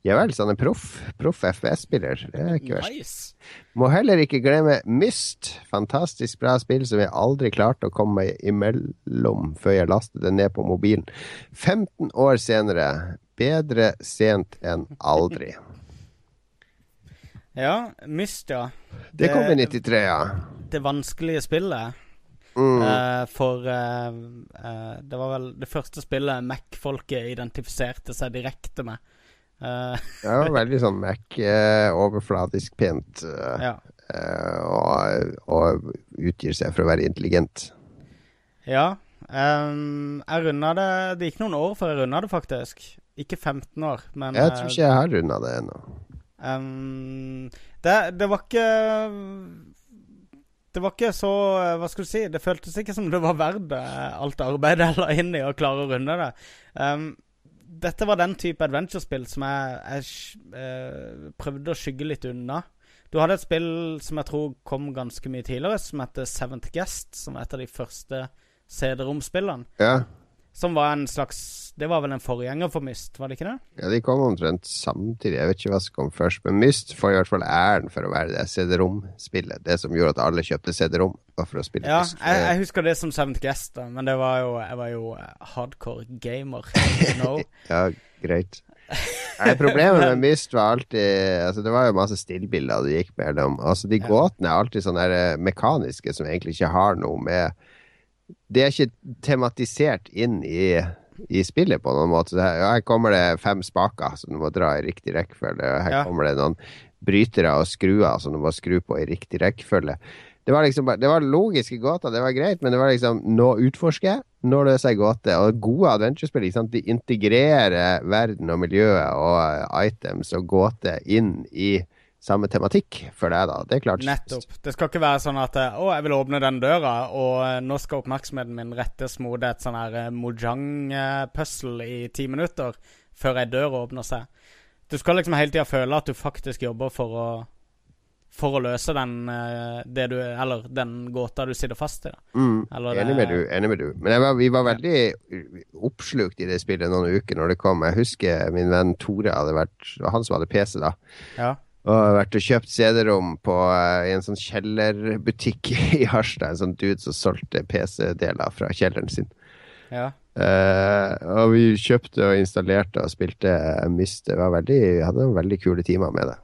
Ja vel, så han er proff. Proff FPS-spiller. Det er ikke verst. Nice. Må heller ikke glemme Myst. Fantastisk bra spill som jeg aldri klarte å komme meg imellom før jeg lastet det ned på mobilen. 15 år senere. Bedre sent enn aldri. Ja, Myst, ja. Det kom i 93, ja. Det vanskelige spillet. Mm. Uh, for uh, uh, det var vel det første spillet Mac-folket identifiserte seg direkte med. Eh, er jo veldig sånn Mac, eh, pent, eh, ja. eh, og, og utgir seg for å være intelligent. ja. Um, jeg runda det Det gikk noen år før jeg runda det, faktisk. Ikke 15 år, men Jeg tror ikke jeg har runda det ennå. Um, det, det var ikke Det var ikke så Hva skal du si? Det føltes ikke som det var verdt eh, alt arbeidet la inn i å klare å runde det. Ehm, dette var den type adventure-spill som jeg, jeg eh, prøvde å skygge litt unna. Du hadde et spill som jeg tror kom ganske mye tidligere, som heter Seventh Guest. Som var et av de første CD-romspillene. Ja. Som var en slags Det var vel en forgjenger for Myst, var det ikke det? ja, de kom omtrent samtidig. Jeg vet ikke hva som kom først, men Myst får i hvert fall æren for å være det CD-rom-spillet. Det som gjorde at alle kjøpte CD-rom. Var for å spille Ja, Myst. jeg, jeg husker det som Seventh Guest, da, men det var jo, jeg var jo eh, hardcore gamer. You know? Ja, greit. Nei, problemet med Myst var alltid altså Det var jo masse stillbilder det gikk mellom. Altså De gåtene er alltid sånne eh, mekaniske som egentlig ikke har noe med Det er ikke tematisert inn i, i spillet på noen måte. Her, her kommer det fem spaker som du må dra i riktig rekkefølge. og Her Ja. kommer det noen brytere og skruer som du må skru på i riktig rekkefølge. Det var liksom det var logiske gåter, det var greit, men det var liksom Nå utforsker nå løser jeg gåter. Og gode adventure-spill, de integrerer verden og miljøet og items og gåter inn i samme tematikk for deg, da. Det er klart. Nettopp. Det skal ikke være sånn at eh, Å, jeg vil åpne den døra, og eh, nå skal oppmerksomheten min rettes mot et sånn her eh, mojang-puzzle i ti minutter før ei dør åpner seg. Du skal liksom hele tida føle at du faktisk jobber for å For å løse den det du Eller den gåta du sitter fast i. Mm, enig med du. enig med du Men var, vi var veldig oppslukt i det spillet noen uker når det kom. Jeg husker min venn Tore hadde vært Han som hadde PC da. Ja. Og har vært og kjøpt CD-rom på eh, i en sånn kjellerbutikk i Harstad. En sånn dude som solgte PC-deler fra kjelleren sin. ja. Uh, og vi kjøpte og installerte og spilte Myst. Vi hadde noen veldig kule timer med det.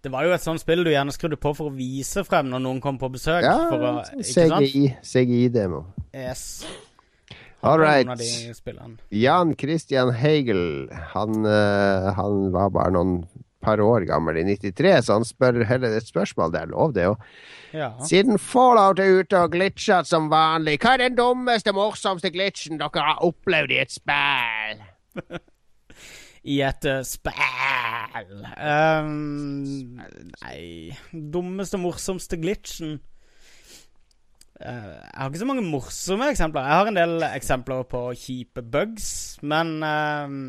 Det var jo et sånt spill du gjerne skrudde på for å vise frem når noen kom på besøk. Ja, sånn? CGI, CGI-demo. Yes. All right. Jan Christian Hegel, han, uh, han var bare noen par år gammel i 93, så han spør heller et spørsmål. Det er lov, det òg. Ja. Siden Fallout er ute og glitchet som vanlig, hva er den dummeste, morsomste glitchen dere har opplevd i et spill? I et uh, spill um, Nei Dummeste, morsomste glitchen uh, Jeg har ikke så mange morsomme eksempler. Jeg har en del eksempler på kjipe bugs, men um,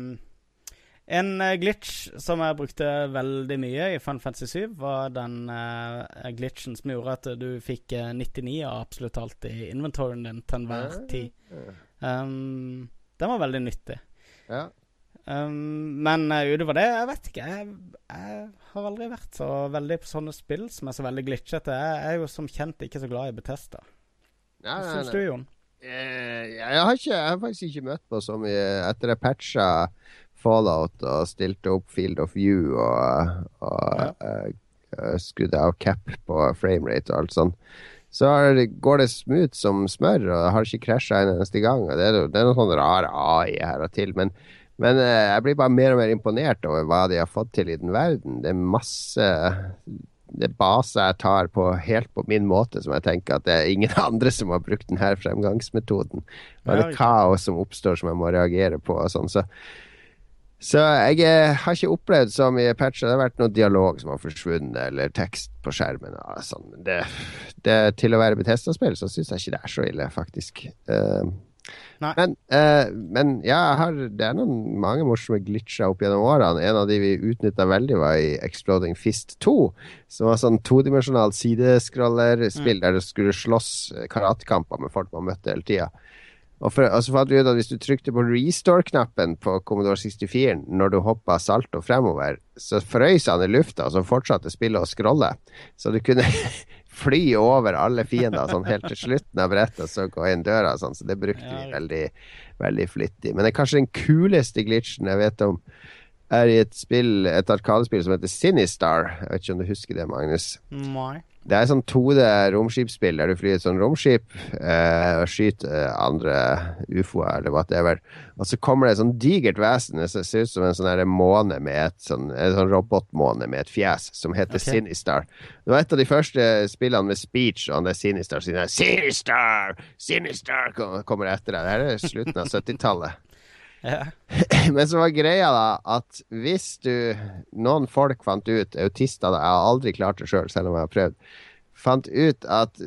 en uh, glitch som jeg brukte veldig mye i Fun Fantasy 7, var den uh, glitchen som gjorde at du fikk 99 av absolutt alt i inventoryen din til enhver tid. Um, den var veldig nyttig. Ja. Um, men utover det, jeg vet ikke. Jeg, jeg, har aldri vært så veldig på sånne spill som er så veldig glitchete. Jeg, er jo som kjent ikke så glad i Betesta. Hva syns du, Jon? Jeg, jeg, har ikke, jeg har faktisk ikke møtt på så mye etter jeg patcha Fallout og stilte opp Field of View og, og ja. uh, skrudde av cap på framerate og alt sånt. Så går det smooth som smør, og har ikke krasja en eneste gang. Det er, det er noen sånne rare AI her og til. men men eh, jeg blir bare mer og mer imponert over hva de har fått til i den verden. Det er masse det baser jeg tar på helt på min måte, som jeg tenker at det er ingen andre som har brukt denne fremgangsmetoden. Og det er kaos som oppstår som jeg må reagere på og sånn. Så, så jeg eh, har ikke opplevd så mye patcher. Det har vært noe dialog som har forsvunnet, eller tekst på skjermen. Og sånn. Det, det, til å være Betesta-spill, så syns jeg ikke det er så ille, faktisk. Uh, men, uh, men, ja, har, det er noen mange morsomme glitcher opp gjennom årene. En av de vi utnytta veldig, var i Exploding Fist 2. Som var sånn todimensjonalt sideskrollerspill mm. der du skulle slåss karatekamper med folk man møtte hele tida. Og for, altså vi ut at Hvis du trykte på restore-knappen på Commodore 64 når du hoppa salto fremover, så frøys han i lufta, og så fortsatte spillet å scrolle. Så du kunne fly over alle fiender sånn helt til slutten av brettet så gå inn døra. Sånn, så det brukte vi veldig, veldig flittig. Men det er kanskje den kuleste glitchen jeg vet om, er i et spill, et arkadespill som heter Sinistar. Jeg vet ikke om du husker det, Magnus? Nei. Det er sånn 2D romskipsspill der du flyr et sånn romskip eh, og skyter andre ufoer eller whatever. Og så kommer det et sånn digert vesen det ser ut som en sånn måne med et sånn, en sånn robotmåne med et fjes som heter okay. Sinistar. Det var et av de første spillene med speech, og han der Sinistar sier Sinistar! Sinistar! kommer etter deg. Det her er slutten av 70-tallet. Ja. Men så var greia da at hvis du Noen folk fant ut, autister da, Jeg har aldri klart det sjøl, selv, selv om jeg har prøvd. Fant ut at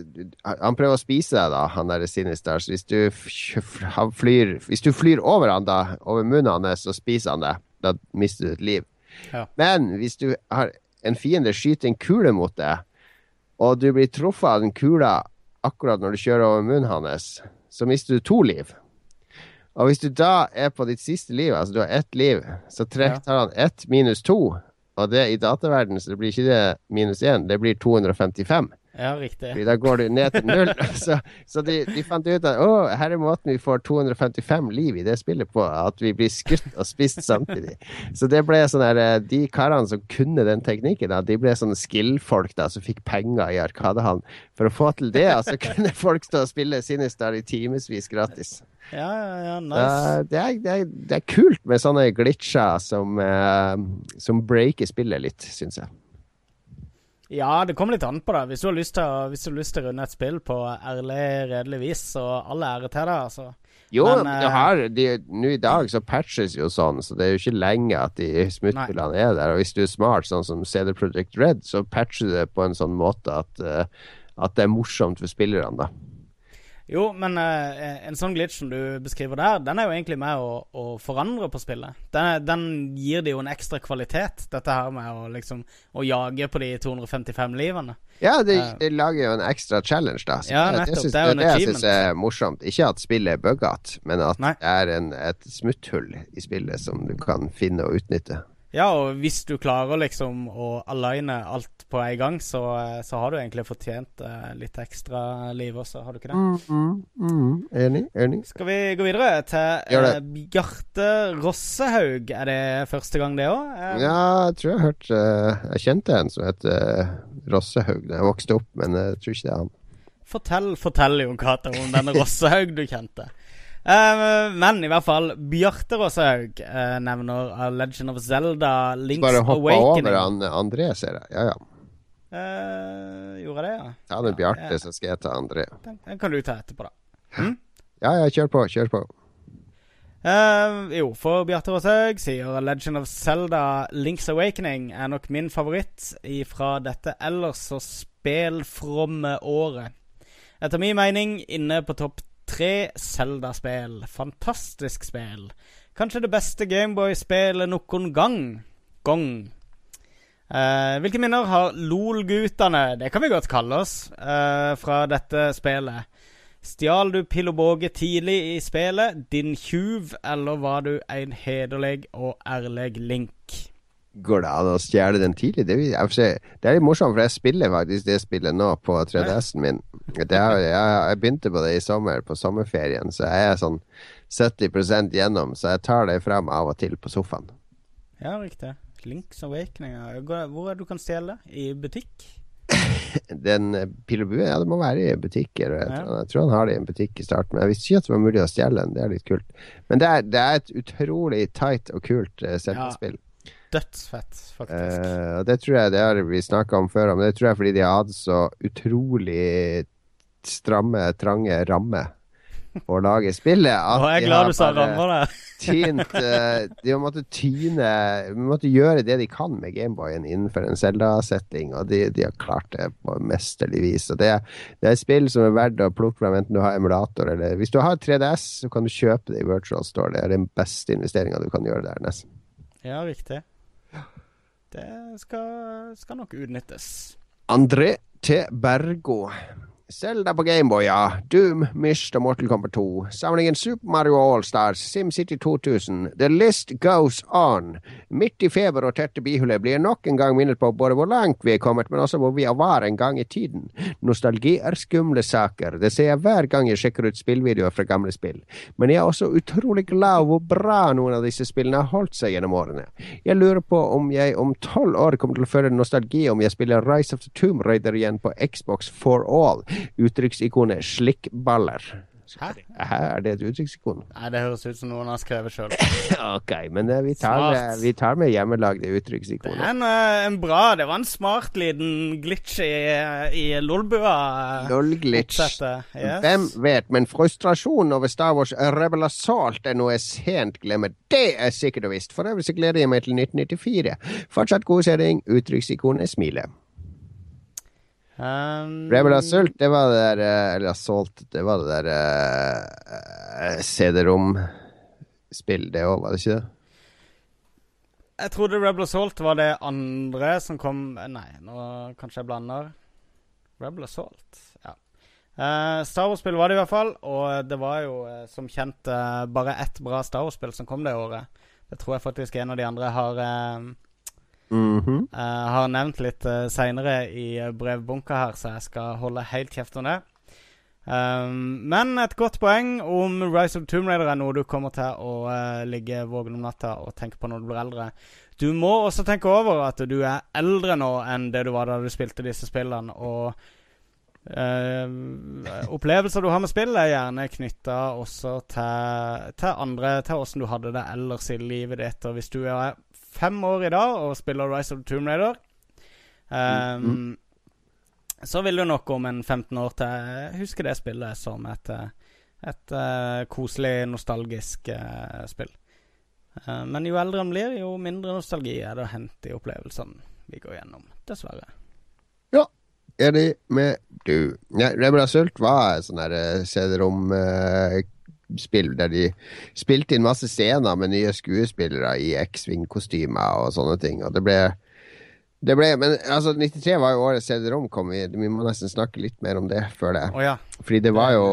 Han prøver å spise deg, da, han der Sinistars. Hvis du, flyr, hvis du flyr over han da, over munnen hans, så spiser han deg, da mister du et liv. Ja. Men hvis du har en fiende skyter en kule mot deg, og du blir truffet av den kula akkurat når du kjører over munnen hans, så mister du to liv. Og hvis du da er på ditt siste liv, altså du har ett liv, så trekk, tar han ett minus to. Og det i dataverdenen så det blir ikke det minus én, det blir 255. Ja, riktig. Fordi da går du ned til null. så, så de, de, fant ut at å, her er måten vi får 255 liv i det spillet på. At vi blir skutt og spist samtidig. Så det ble sånn her eh, De karene som kunne den teknikken, da, de ble sånne skill-folk da, som fikk penger i Arkadehallen. For å få til det, så kunne folk stå og spille Sinistar i timevis gratis. Ja, ja, nice. det, er, det, er, det, er, kult med sånne glitcher som, uh, som breaker spillet litt, syns jeg. Ja, det kommer litt an på det. Hvis du har lyst til å, har lyst til å runde et spill på ærlig, redelig vis, så all ære til deg, altså. Jo, uh, nå i dag så patches jo sånn, så det er jo ikke lenge at de smutthullene er der. Og hvis du er smart, sånn som CD Project Red, så patcher du det på en sånn måte at, uh, at det er morsomt for spillerne, da. Jo, men uh, en sånn glitch som du beskriver der, den er jo egentlig med å, å forandre på spillet. Den, den, gir det jo en ekstra kvalitet, dette her med å liksom Å jage på de 255 livene. Ja, det, det lager jo en ekstra challenge, da. Så ja, nettopp. Det, synes, det er jo en det jeg syns er morsomt. Ikke at spillet er buggete, men at Nei. det er en, et smutthull i spillet som du kan finne og utnytte. Ja, og hvis du klarer liksom å aligne alt på en gang, så, så har du egentlig fortjent uh, litt ekstra liv også, har du ikke det? Mm, mm, mm. Enig. Enig. Skal vi gå videre til uh, Bjarte Rossehaug? Er det første gang, det òg? Uh, ja, jeg tror jeg har hørt Jeg kjente en som het Rossehaug da jeg vokste opp, men jeg tror ikke det er han. Fortell, fortell Jon Cato om denne Rossehaug du kjente. Uh, men i hvert fall, Bjarte Råshaug uh, nevner A Legend of Zelda Links Bare hoppa over an, André, ser jeg. Ja, ja. Uh, gjorde jeg det, ja? Ja, det er Bjarte, ja, så skal jeg ta André. Den, den, kan du ta etterpå, da. Hm? Ja, ja, kjør på. Kjør på. Uh, jo, for Bjarte Roshaug sier Legend of Zelda Links Awakening er nok min favoritt fra dette ellers så spelfromme året. Etter min mening inne på topp tre Zelda-spill. Fantastisk spill. Kanskje det beste Gameboy-spillet noen gang. Gong. Eh, hvilke minner har LOL-guttene, det kan vi godt kalle oss, eh, fra dette spillet? Stjal du pil og båge tidlig i spillet, din tjuv, eller var du en hederlig og ærlig link? Går det an å stjele den tidlig? Det, det er litt morsomt, for jeg spiller faktisk det spillet nå på 3DS-en min. Er, jeg, jeg, begynte på det i sommer, på sommerferien, så jeg er sånn 70% gjennom, så jeg tar det fram av og til på sofaen. Ja, riktig. Links Awakening. Hvor er det du kan stjele? I butikk? den eh, pil og bue, ja, det må være i butikker. Jeg, ja. jeg, tror han har det i en butikk i starten. Men jeg visste ikke at det var mulig å stjele den. Det er litt kult. Men det er, det er et utrolig tight og kult uh, Zelda-spill. Ja. Dødsfett, faktisk. Eh, det tror jeg det har vi snakka om før, men det tror jeg fordi de har hatt så utrolig stramme, trange rammer å lage spillet. At Nå er jeg glad du sa rammene. tynt uh, De har måttet tyne De måtte gjøre det de kan med Gameboyen innenfor en Zelda-setting, og de, de, har klart det på mesterlig vis. Og det, det, er et spill som er verdt å plukke fram, enten du har emulator eller Hvis du har 3DS, så kan du kjøpe det i Virtual Store. Det er den beste investeringa du kan gjøre der, nesten. Ja, riktig. Det skal, skal nok utnyttes. André T. Bergo. Selda på Gameboy, ja. Doom, Myst og Mortal Kombat 2. Samlingen Super Mario Allstars, SimCity 2000. The list goes on. Midt i feber og tette bihuler blir nok en gang minnet på både hvor langt vi er kommet, men også hvor vi var en gang i tiden. Nostalgi er skumle saker. Det ser jeg hver gang jeg sjekker ut spillvideoer fra gamle spill. Men jeg er også utrolig glad hvor bra noen av disse spillene har holdt seg gjennom årene. Jeg lurer på om jeg om tolv år kommer til å føle nostalgi om jeg spiller Rise of the Tomb Raider igjen på Xbox for all uttrykksikonet slikkballer. Hæ? Hæ? Er det et uttrykksikon? Nei, det høres ut som noen har skrevet sjøl. ok, men uh, vi, tar med, vi, tar med, hjemmelagde uttrykksikoner. Det er en, uh, en, bra Det var en smart liten glitch i, i Lolbua. Lolglitch. Yes. Hvem vet, men frustrasjonen over Star Wars Rebel Assault er noe jeg sent glemmer. Det er sikkert og visst. For øvrig så gleder jeg meg til 1994. Fortsatt god sending. Uttrykksikonet smiler. Um, Rebel Assault, det var det der eh, Eller Assault, det var det der uh, CD-rom-spill, det òg, var det ikke det? Jeg trodde Rebel Assault var det andre som kom Nei, nå kanskje jeg blander. Rebel Assault, ja. Uh, Star Wars-spill var det i hvert fall, og det var jo uh, som kjent bare ett bra Star Wars-spill som kom det året. Det tror jeg faktisk en av de andre har Mm -hmm. uh, har nevnt litt uh, seinere i uh, brevbunka her, så jeg skal holde helt kjeft om det. Um, men et godt poeng om Rise of Tomb Raider er noe du kommer til å uh, ligge våken om natta og tenke på når du blir eldre. Du må også tenke over at du er eldre nå enn det du var da du spilte disse spillene. Og uh, opplevelser du har med spill, er gjerne knytta også til, til andre Til åssen du hadde det ellers i livet ditt. Og hvis du er fem år i dag og spiller Rise of the Tomb Raider, um, mm. så vil du nok om en 15 år til huske det spillet som et, et uh, koselig, nostalgisk uh, spill. Uh, men jo eldre en blir, jo mindre nostalgi er det å hente i opplevelsene vi går gjennom. Dessverre. Ja, enig med du. Ja, Rebel Assault var sånn der CD-rom spill der de spilte inn masse scener med nye skuespillere i X-Wing-kostymer og sånne ting. Og det ble, det ble Men altså, 93 var jo året CD-rom kom. Vi, vi må nesten snakke litt mer om det før det. Oh, ja. Fordi det var jo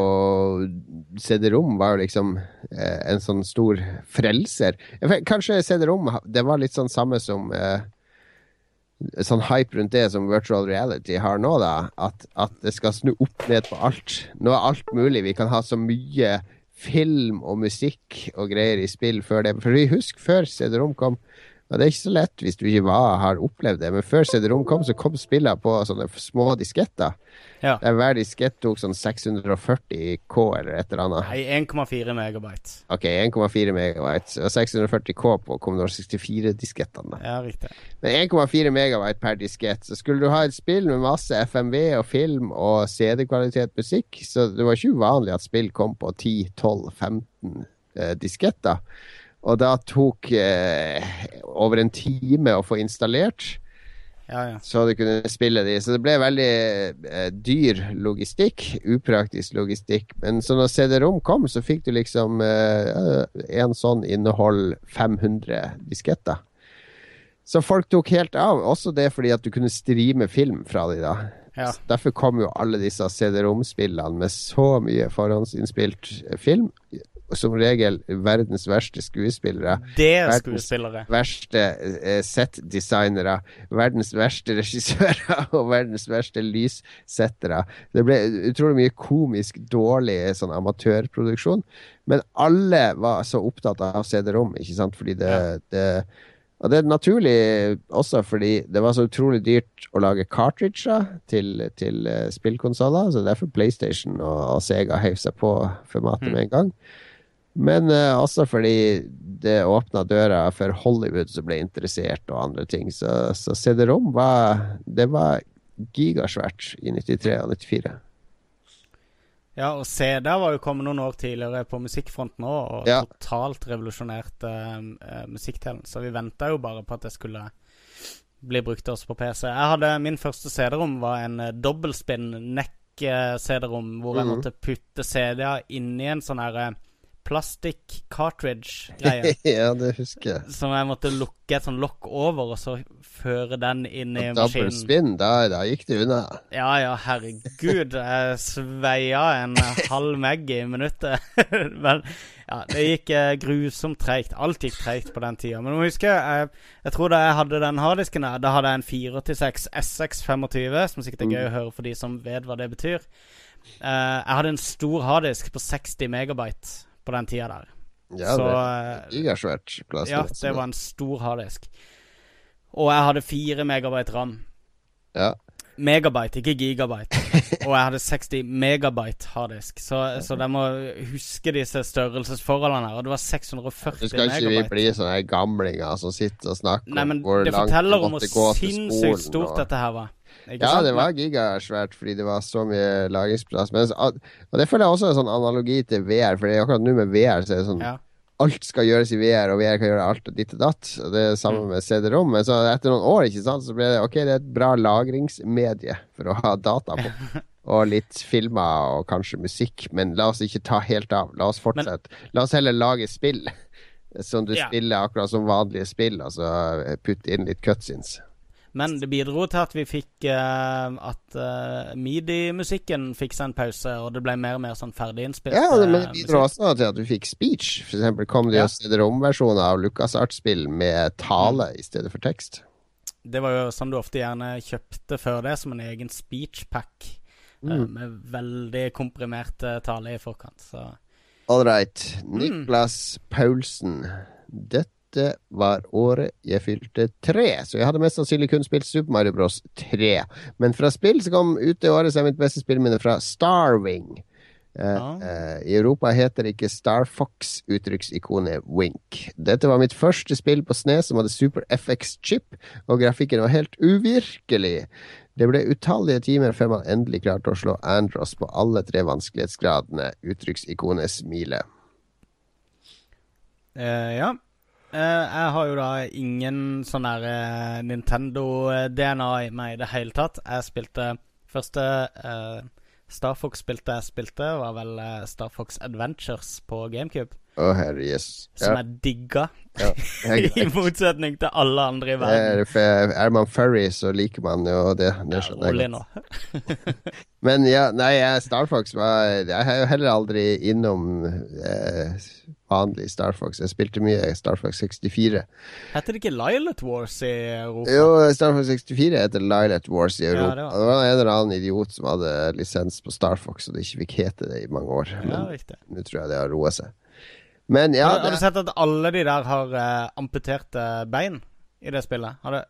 CD-rom var jo liksom eh, en sånn stor frelser. Kanskje CD-rom Det var litt sånn samme som eh, sånn hype rundt det som virtual reality har nå, da. At, at det skal snu opp ned på alt. Nå er alt mulig. Vi kan ha så mye film og musikk og greier i spill før det. For vi husker før CD-rom kom. Og det er ikke så lett hvis du ikke var, har opplevd det, men før CD-rom kom, så kom spillene på sånne små disketter. Ja. Der hver diskett tok sånn 640 K eller et eller annet. Nei, 1,4 megabyte. Ok, 1,4 megabyte. Og 640 K på Commodore 64-diskettene. Ja, riktig. Men 1,4 megabyte per diskett. Så skulle du ha et spill med masse FMV og film og CD-kvalitet musikk, så det var ikke uvanlig at spill kom på 10, 12, 15 eh, disketter. Og da tok eh, over en time å få installert. Ja, ja. Så du kunne spille de. Så det ble veldig eh, dyr logistikk. Upraktisk logistikk. Men så når CD-rom kom, så fikk du liksom eh, en sånn innehold 500 disketter. Så folk tok helt av. Også det fordi at du kunne streame film fra de da. Ja. Derfor kom jo alle disse CD-rom-spillene med så mye forhåndsinnspilt film som regel verdens verste skuespillere. Det er Verdens skuespillere. verste settdesignere. verdens verste regissører og verdens verste lyssettere. Det ble utrolig mye komisk dårlig sånn amatørproduksjon. Men alle var så opptatt av CD-rom, ikke sant, fordi det, det og det er naturlig også fordi det var så utrolig dyrt å lage cartridger til, til uh, spillkonsoller. Så derfor PlayStation og, og Sega heiv seg på formatet Mm. med en gang. Men eh, også fordi det åpna døra for Hollywood som ble interessert, og andre ting. Så, så CD-rom var Det var gigasvært i 93 og 94. Ja, og CD var jo kommet noen år tidligere på musikkfronten òg, og Ja. totalt revolusjonerte uh, eh, musikkdelen. Så vi venta jo bare på at det skulle bli brukt også på PC. Jeg hadde Min første CD-rom var en uh, dobbeltspinn nekk-CD-rom, hvor jeg Mhm. måtte putte CD-er inni en sånn her eh, plastikk-cartridge-greie. ja, det husker jeg. som jeg måtte lukke et sånn lokk over, og så føre den inn i Double maskinen. spin, da, da gikk det unna. Ja, ja, herregud. Jeg sveia en halv meg i minuttet. Men ja, det gikk eh, grusomt treigt. Alt gikk treigt på den tida. Men du må huske, jeg, jeg tror da jeg hadde den harddisken her, da hadde jeg en 486 SX25, som sikkert er gøy å høre for de som vet hva det betyr. Uh, jeg hadde en stor harddisk på 60 megabyte på den tida der. Ja, Så det eh, er gigasvært. plass ja, det var en stor harddisk. Og jeg hadde 4 megabyte ram. Ja. Megabyte, ikke gigabyte. Og jeg hadde 60 megabyte harddisk. Så, så de må huske disse størrelsesforholdene her. Og det var 640 megabyte. Så skal ikke vi megabyte. bli sånne gamlinger som sitter og snakker Nei, men om hvor det langt forteller du om hvor måtte gå til skolen. sinnssykt stort og- dette her var. Ikke Ja, sant? det var gigasvært fordi det var så mye lagringsplass. Men, og det føler jeg også er en sånn analogi til VR, for akkurat nå med VR så er det sånn Ja. Alt skal gjøres i VR, og VR kan gjøre alt og ditt og datt. Og det er samme Mm. med CD-rom. Men så etter noen år ikke sant, så ble det ok, det er et bra lagringsmedie for å ha data på. Og litt filmer og kanskje musikk, men la oss ikke ta helt av. La oss fortsette. la oss heller lage spill som du Ja. spiller akkurat som vanlige spill, altså putte inn litt cutscenes. Men det bidro til at vi fikk uh, At uh, midi-musikken fikk seg en pause, og det ble mer og mer sånn ferdiginnspilt. Ja, det, men det eh, bidro musikk. også til at vi fikk speech. For eksempel kom det Ja. jo CD-rom-versjoner av LucasArts-spill med tale Mm. i stedet for tekst. Det var jo sånn du ofte gjerne kjøpte før det, som en egen speech pack. eh, Mm. med veldig komprimert eh, tale i forkant. Så All right. Mm. Niklas Paulsen. Dette var året jeg fylte tre, så jeg hadde mest sannsynlig kun spilt Super Mario Bros. 3. Men fra spill så kom ut det året så er mitt beste spillminne fra Starwing. Eh, Ah. eh, I Europa heter det ikke Star Fox, uttrykksikonet Wink. Dette var mitt første spill på SNE som hadde Super FX-chip, og grafikken var helt uvirkelig. Det ble utallige timer før man endelig klarte å slå Andros på alle tre vanskelighetsgradene. Uttrykksikonet smiler. Uh, ja. Eh, jeg har jo da ingen sånn der eh, Nintendo-DNA i meg i det hele tatt. Jeg spilte Første uh, Star Fox spilte jeg spilte, var vel eh, Star Fox Adventures på GameCube. Å, herre yes. Som jeg digga, ja. I motsetning til alle andre i er, verden. Er, er man furry, så liker man jo det. Det Ja, rolig nå. Men ja, nei, Star Fox var Jeg er jo heller aldri innom eh, vanlig Star Fox. Jeg spilte mye Star Fox 64. Heter det ikke Lilet Wars i Europa? Jo, Star Fox 64 heter Lilet Wars i Ja, Europa. det var- det, var en eller annen idiot som hadde lisens på Star Fox, og det ikke fikk hete det i mange år. Men ja, nå tror jeg det har roa seg. Men ja, har, du- har du sett at alle de der har uh, amputerte bein i det spillet? Har du,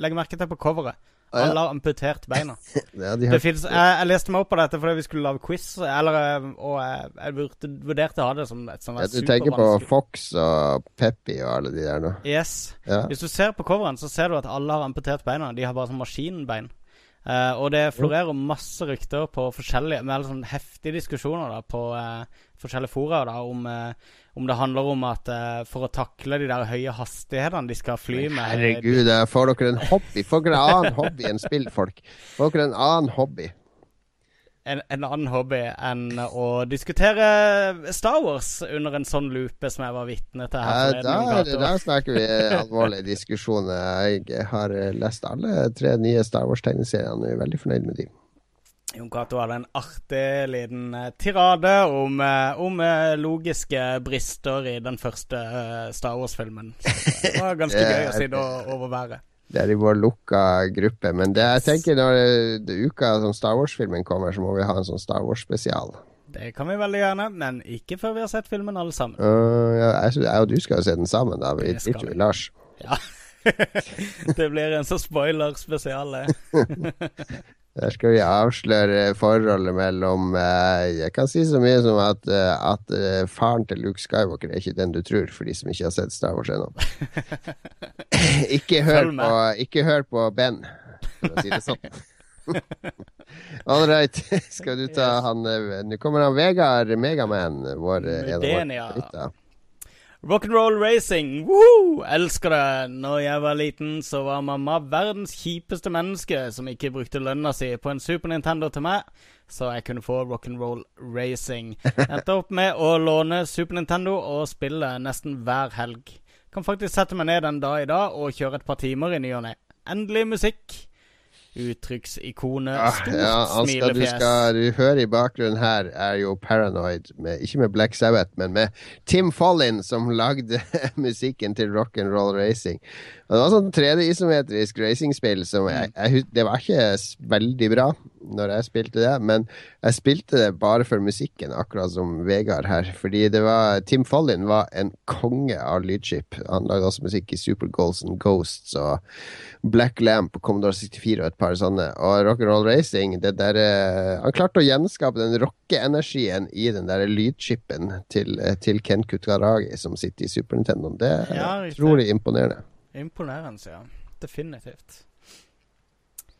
legg merke til på coveret. Alle har amputert beina. ja, de Det finnes, jeg, jeg leste meg opp på dette fordi vi skulle lage quiz, eller, eh, og jeg, jeg vurderte å ha det som et sånt ja, du tenker på Fox og Peppy og alle de der nå? Yes. Ja. Hvis du ser på coveren, så ser du at alle har amputert beina. De har bare sånn maskinbein. Uh, og det florerer masse rykter på forskjellige Med sånn heftige diskusjoner da på eh, forskjellige fora da, om, eh, om det handler om at eh, for å takle de der høye hastighetene de skal fly med Herregud, da får dere en hobby. Får dere en annen hobby enn spillfolk? Får dere en annen hobby? en, en annen hobby enn å diskutere Star Wars under en sånn lupe som jeg var vitne til her Ja, Cato. da snakker vi alvorlige diskusjoner. Jeg har lest alle tre nye Star Wars-tegneseriene og er veldig fornøyd med de. Jon Cato hadde en artig liten eh, tirade om, eh, om eh, logiske brister i den første Star Wars-filmen. Det var ganske gøy å si det overvære. Det er i vår lukka gruppe. Men det jeg tenker når det, uka som Star Wars-filmen kommer, så må vi ha en sånn Star Wars-spesial. Det kan vi veldig gjerne, men ikke før vi har sett filmen alle sammen. Uh, ja, jeg, jeg og du skal jo se den sammen, da. Vi sitter jo i Lars. Ja. det blir en så spoiler-spesial, det. Der skal vi avsløre forholdet mellom eh, Jeg kan si så mye som at, eh, at eh, faren til Luke Skywalker er ikke den du tror, for de som ikke har sett Star Wars ennå. ikke, hør på, ikke hør på Ben, for å si det sånn. All right. Skal du ta han eh, Nå kommer han Vegard Megaman, vår en av våre favoritter. Rock'n'roll racing, woohoo! Elsker det! Når jeg var liten, så var mamma verdens kjipeste menneske som ikke brukte lønna si på en Super Nintendo til meg, så jeg kunne få rock'n'roll racing. Endte opp med å låne Super Nintendo og spille nesten hver helg. Kan faktisk sette meg ned en dag i dag og kjøre et par timer i ny og ne. Endelig musikk. Uttrykksikonet. Ja, Stort ja, han smilefjes. du, skal, du hører i bakgrunnen her, er jo Paranoid. Med, ikke med Black Sabbath, men med Tim Follin, som lagde musikken til Rock'n'Roll Racing. Det var sånn 3D-isometrisk racingspill som jeg, jeg, Det var ikke veldig bra når jeg spilte det, men jeg spilte det bare for musikken, akkurat som Vegard her. Fordi det var Tim Follin var en konge av lydskip. Han lagde også musikk i Super Goals and Ghosts og Black Lamp og Commodore 64 og et par sånne. Og Rock'n'Roll Racing, det der, eh, han klarte å gjenskape den rockeenergien i den der lydchipen til, eh, til Ken Kutaragi som sitter i Super Nintendo. Det er Ja, utrolig imponerende. Imponerende, ja. Definitivt.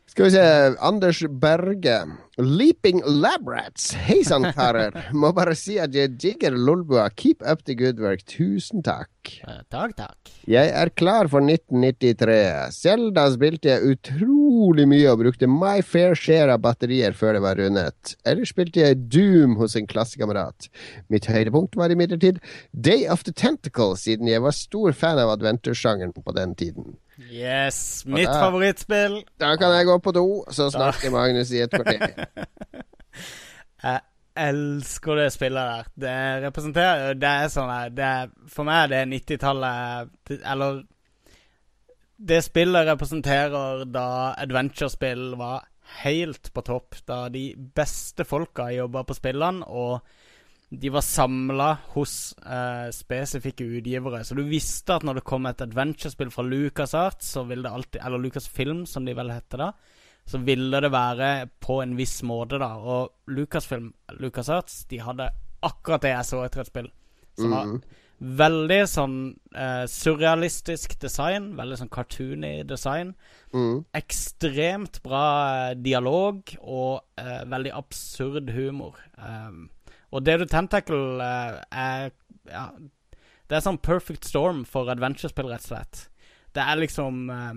Skal vi se, Anders Berge. Leaping Labrats. Hei sann, karer. Må bare si at jeg digger Lolbua. Keep up the good work. Tusen takk. Takk, takk. Jeg er klar for 1993. Selda spilte jeg utrolig mye og brukte my fair share av batterier før det var rundet. Ellers spilte jeg Doom hos en klassekamerat. Mitt høydepunkt var imidlertid Day of the Tentacle, siden jeg var stor fan av adventure-sjangeren på den tiden. Yes, mitt da, favorittspill. Da kan jeg gå på do, så snakker Magnus i et kvarter. Jeg elsker det spillet der. Det representerer Det er sånn det er, For meg er det 90-tallet Eller Det spillet representerer da adventure-spill var helt på topp. Da de beste folka jobba på spillene, og de var samla hos eh, spesifikke utgivere. Så du visste at når det kom et adventure-spill fra LucasArts, så ville det alltid Eller Lucasfilm, som de vel heter da. Så ville det være på en viss måte, da. Og Lucasfilm, LucasArts, de hadde akkurat det jeg så etter et spill. Som var mm. veldig sånn eh, surrealistisk design. Veldig sånn cartoony design. Mm. Ekstremt bra eh, dialog og eh, veldig absurd humor. Um, og Dare to Tentacle uh, er Ja, det er sånn perfect storm for adventure-spill, rett og slett. Det er liksom uh,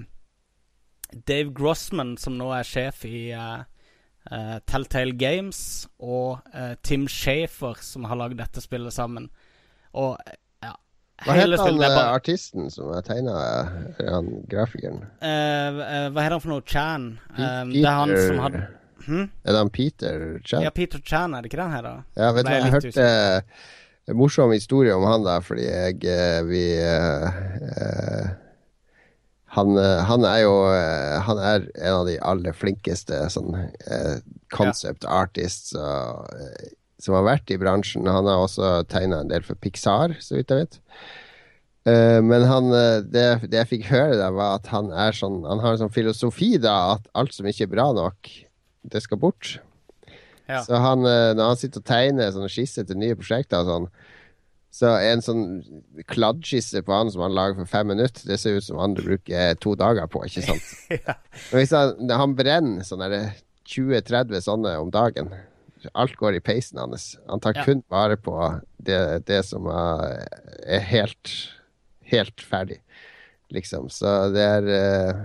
Dave Grossman, som nå er sjef i uh, Telltale Games, og Tim Shafer, som har lagd dette spillet sammen. Og ja Hva heter han bare artisten som har tegna han grafikeren? Hva heter han for noe? Chan? Det er han som hadde hm? Er det han Peter Chan? Ja, Peter Chan, er det ikke den her, da? Ja, vet du jeg jeg hørte en morsom historie om han da, fordi jeg eh, Vi uh, han, han er jo Han er en av de aller flinkeste sånn eh, concept artists og, eh, som har vært i bransjen. Han har også tegna en del for Pixar, så vidt jeg vet. Eh, men han, det, det jeg fikk høre, da var at han er sånn Han har en sånn filosofi, da, at alt som ikke er bra nok, det skal bort. Ja. Så han, eh, når han sitter og tegner sånne skisser til nye prosjekter og sånn, så er en sånn kladdskisse på han som han lager for fem minutter, det ser ut som han bruker to dager på, ikke sant? ja. Men hvis han, han brenner sånn der 20-30 sånne om dagen, Alt går i peisen hans. Han tar Ja. kun vare på det, det som er, er helt, helt ferdig, liksom. Så det er eh,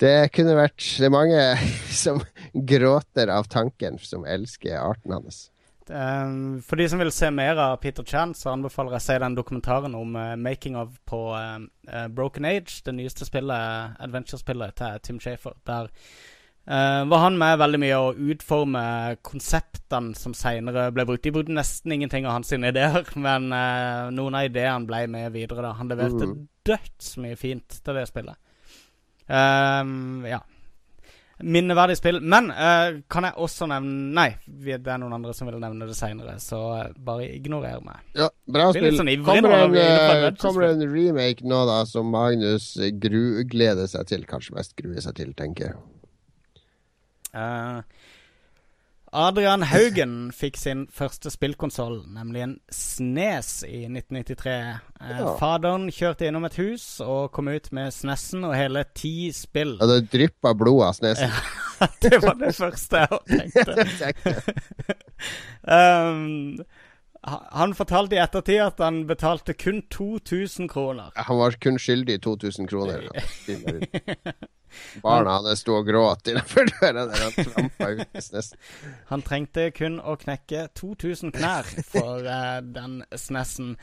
Det kunne vært Det er mange som gråter av tanken, som elsker arten hans. Um, for de som vil se mer av Peter Chan, så anbefaler jeg å se den dokumentaren om eh, making of på eh, eh, Broken Age, det nyeste spillet, adventure-spillet til Tim Shafer. Der eh, var han med veldig mye å utforme konseptene som seinere ble brukt. De brukte nesten ingenting av hans ideer, men eh, noen av ideene ble med videre. da Han leverte mm. dødsmye fint til det spillet. Um, ja. Minneverdig spill. Men uh, kan jeg også nevne Nei, det er noen andre som vil nevne det seinere, så eh, bare ignorer meg. Ja, bra spill. sånn Kommer en, eh, adventure kommer en remake nå, da, som Magnus eh, gru gleder seg til? Kanskje mest gruer seg til, tenker jeg. Eh, Adrian Haugen fikk sin første spillkonsoll, nemlig en Snes i 1993. Eh, Ja. Faderen kjørte innom et hus og kom ut med Snesen og hele ti spill. Og det dryppa blod av snesen. det var det første jeg tenkte. Um, ha- han fortalte i ettertid at han betalte kun 2000 kroner. Han var kun skyldig i 2000 kroner. Barna hadde sto og gråt innenfor døra der han trampa ut. Han trengte kun å knekke 2000 knær for uh, den SNES-en.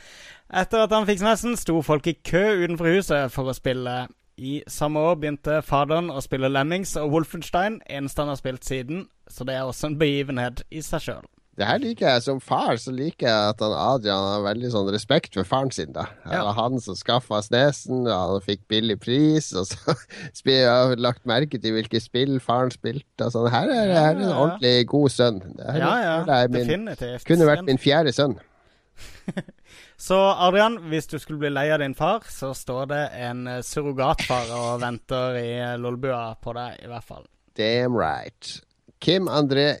Etter at han fikk SNES-en, sto folk i kø utenfor huset for å spille. I samme år begynte faderen å spille Lemmings og Wolfenstein, eneste han har spilt siden, så det er også en begivenhet i seg sjøl. Det her liker jeg. Som far så liker jeg at han Adrian har veldig sånn respekt for faren sin. da Det Ja. var han som skaffa snesen, og han fikk billig pris. Og så jeg har lagt merke til hvilke spill faren spilte. Og sånn. Her er, her er en ordentlig god sønn. Det her Ja, ja, er min, definitivt. kunne vært min fjerde sønn. Så Adrian, hvis du skulle bli lei av din far, så står det en eh, surrogatfar og venter i eh, Lolbua på deg, i hvert fall. Damn right. Kim André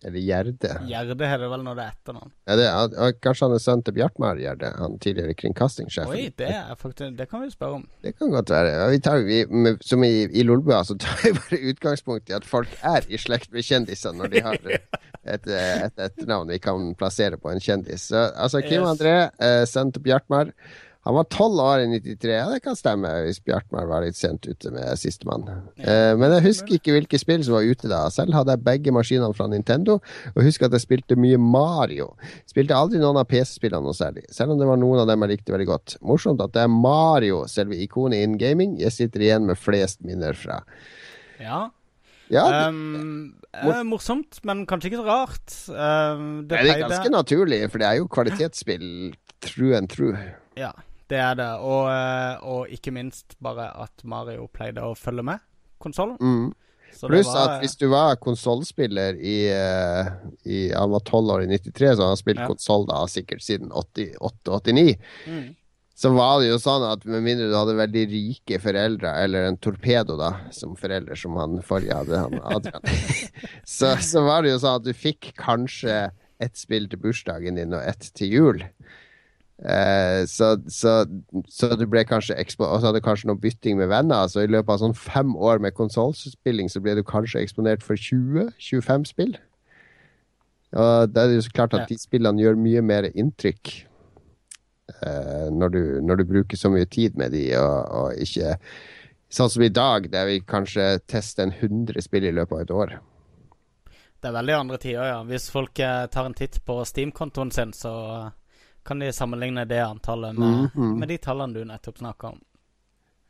Gjerde. det Gjerde. Gjerde heter det vel når det er etternavn. Ja, det, er- kanskje han er sønnen til Bjartmar Gjerde, han tidligere kringkastingssjefen. Oi, det er faktisk Det kan vi spørre om. Det kan godt være. Vi tar, vi, med, som i, i Lolbua, så tar vi bare utgangspunkt i at folk er i slekt med kjendiser når de har et, eh, et etternavn vi kan plassere på en kjendis. Så, altså, Kim Yes. André, eh, til Bjartmar. Han var tolv år i 93. Ja, det kan stemme, hvis Bjartmar var litt sent ute med sistemann. Eh, men jeg husker ikke hvilke spill som var ute da. Selv hadde jeg begge maskinene fra Nintendo, og husker at jeg spilte mye Mario. Spilte aldri noen av PC-spillene noe særlig, selv om det var noen av dem jeg likte veldig godt. Morsomt at det er Mario, selve ikonet innen gaming, jeg sitter igjen med flest minner fra. Ja. Ja, det, Um, morsomt, men kanskje ikke så rart. Um, det det er ganske naturlig, for det er jo kvalitetsspill true and true. Ja, det er det. Og, eh, og ikke minst bare at Mario pleide å følge med konsollen. Mm. Pluss var- at hvis du var konsollspiller i, eh, i Han var tolv år i 93, så han har spilt Ja. konsoll sikkert siden 88-89. mm. Så var det jo sånn at med mindre du hadde veldig rike foreldre, eller en torpedo da, som forelder, som han forrige hadde, han Adrian, så, så var det jo sånn at du fikk kanskje ett spill til bursdagen din og ett til jul. Eh, så, så, så du ble kanskje Og så hadde du kanskje noe bytting med venner. Så i løpet av sånn fem år med konsollspilling, så ble du kanskje eksponert for 20-25 spill. Og da er det jo så klart at de spillene gjør mye mer inntrykk eh, når, du, når du bruker så mye tid med de, og, og ikke Sånn som i dag, der vi kanskje tester en 100 spill i løpet av et år. Det er veldig andre tider, ja. Hvis folk eh, tar en titt på Steam-kontoen sin, så kan de sammenligne det antallet med, Mhm. med de tallene du nettopp snakka om.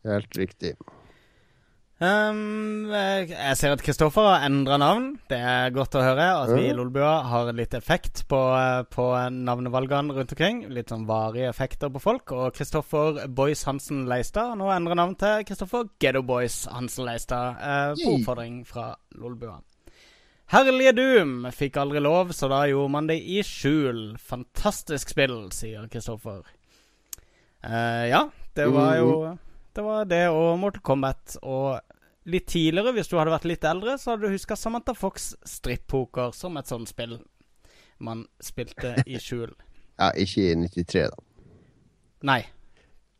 Helt riktig. Um, jeg ser at Kristoffer har endra navn. Det er godt å høre at vi i. Lolbua har litt effekt på, på navnevalgene rundt omkring. Litt sånn varige effekter på folk. Og Kristoffer Boys Hansen Leistad har nå endra navn til Kristoffer Ghetto Boys Hansen Leistad. Uh, på oppfordring fra Lolbua. Herlige Doom fikk aldri lov, så da gjorde man det i skjul. Fantastisk spill, sier Kristoffer. Uh, ja, det var jo Det var det og Mortal Kombat. Og litt tidligere, hvis du hadde vært litt eldre, så hadde du huska Samantha Fox strippoker som et sånt spill man spilte i skjul. Ja, ikke i 93, da. Nei.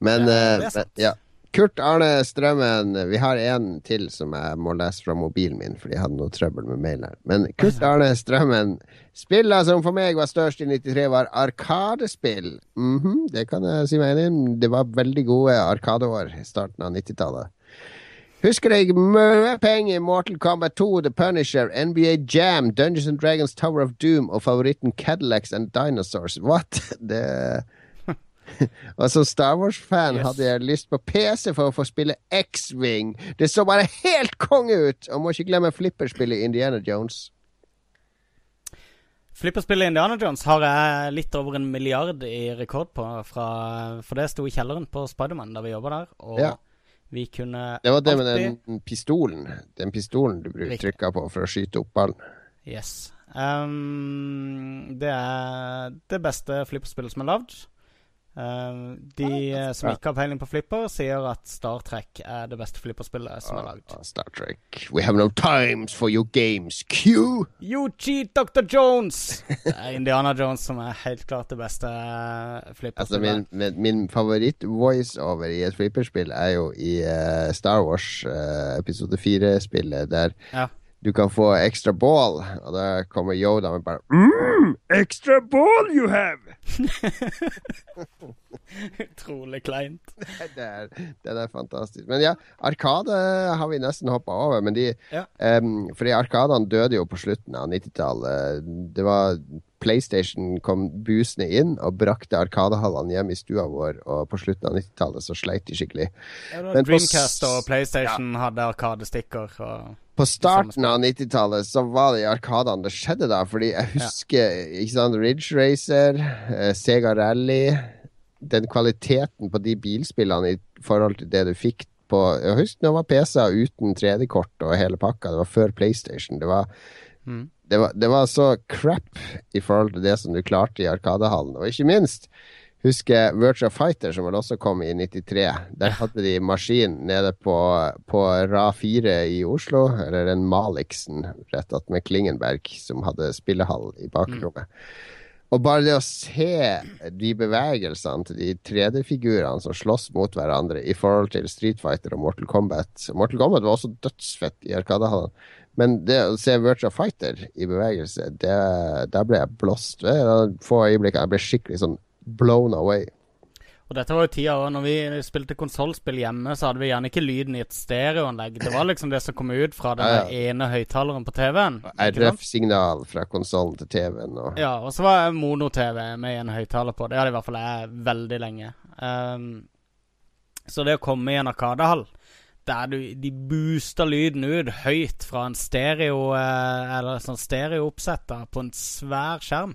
Men, Ja, eh, sant. men ja. Kurt Arne Strømmen. Vi har en til som jeg må lese fra mobilen min, fordi jeg hadde noe trøbbel med mailen her. Men Kurt Arne Strømmen. Spillene som for meg var størst i 93, var Arkadespill. Mm -hmm, det kan jeg si meg enig i. Det var veldig gode Arkadeår i starten av 90-tallet. Husker jeg mye penger i Mortal Kombat 2, The Punisher, NBA Jam, Dungeons and Dragons Tower of Doom og favoritten Cadillacs and Dinosaurs. What? Det og som Star Wars-fan yes. hadde jeg lyst på PC for å få spille X-Wing. Det så bare helt konge ut! Og må ikke glemme flipperspillet Indiana Jones. Flipperspillet Indiana Jones har jeg litt over en milliard i rekord på. Fra, for det sto i kjelleren på Spiderman da vi jobba der. Og ja. vi kunne Det var det med den pistolen. Den pistolen du trykka på for å skyte opp ballen. Yes. Um, det er det beste flipperspillet som er lagd. Uh, de uh, som ikke har peiling på flipper, sier at Star Trek er det beste flipperspillet som er lagd. Uh, Star Trek. We have no times for your games, Q! You cheat, Dr. Jones! det er Indiana Jones som er helt klart det beste eh, flipperspillet. Altså, min, min favoritt-voiceover i et flipperspill er jo i Star Wars episode 4-spillet, der ja du kan få extra ball, og da kommer Yoda med bare mm, Extra ball you have! Utrolig kleint. det, er, det er fantastisk. Men ja, Arkade har vi nesten hoppa over. Men de, ja. um, fordi Arkadene døde jo på slutten av 90-tallet. Det var PlayStation kom busende inn og brakte Arkadehallene hjem i stua vår, og på slutten av 90-tallet så sleit de skikkelig. Ja, Dreamcast og PlayStation ja. hadde arkadestikker. og på starten av 90-tallet så var det i Arkadene det skjedde da, fordi jeg husker ikke sant, Ridge Racer, eh, Sega Rally Den kvaliteten på de bilspillene i forhold til det du fikk på Jeg husker det var PC-er uten 3D-kort og hele pakka. Det var før PlayStation. Det var, mm. det, var, det var så crap i forhold til det som du klarte i Arkadehallen. Og ikke minst husker Virtua Fighter, som vel også kom i 93. Der hadde de maskin nede på, på RA4 i Oslo, eller den Maliksen rett attmed Klingenberg, som hadde spillehall i bakrommet. Mm. Og bare det å se de bevegelsene til de 3D-figurene som slåss mot hverandre i forhold til Street Fighter og Mortal Kombat Mortal Kombat var også dødsfett i Arkadehallen. Men det å se Virtua Fighter i bevegelse, det, der ble jeg blåst. Ved få øyeblikk jeg ble skikkelig sånn blown away. Og dette var jo tida òg. Når vi spilte konsollspill hjemme, så hadde vi gjerne ikke lyden i et stereoanlegg. Det var liksom det som kom ut fra den ja, ja. ene høyttaleren på TV-en. RF-signal fra konsollen til TV-en. Og... Ja, og så var mono-TV med en høyttaler på. Det hadde i hvert fall jeg veldig lenge. Um, så det å komme i en arkadehall der du, de booster lyden ut høyt fra en stereo uh, Eller sånn stereooppsett på en svær skjerm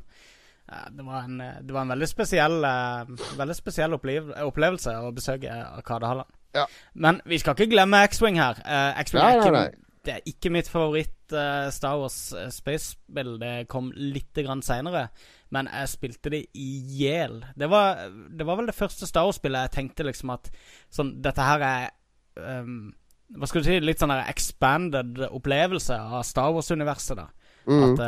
det var, en, det var en, veldig spesiell, uh, veldig spesiell opplevelse å besøke Arkadehallen. Ja. Men vi skal ikke glemme X-Wing her. Uh, X-Wing er, ikke, det er ikke mitt favoritt uh, Star Wars Space-spill. Det kom litt seinere. Men jeg spilte det i hjel. Det, det, var vel det første Star Wars-spillet jeg tenkte liksom at sånn, Dette her er um, Hva skal du si? Litt sånn expanded opplevelse av Star Wars-universet. da mm. at,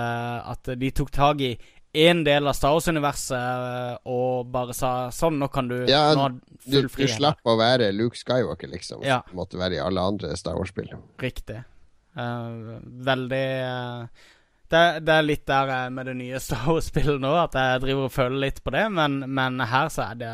at de tok tak i én del av Star Wars-universet eh, og bare sa sånn, nå kan du Ja, nå du, du slapp å være Luke Skywalker, liksom. Ja. Som måtte være i alle andre Star Wars-spill. Riktig. Uh, veldig uh, det, det, er litt der med det nye Star Wars-spillet nå, at jeg driver og føler litt på det, men, men her så er det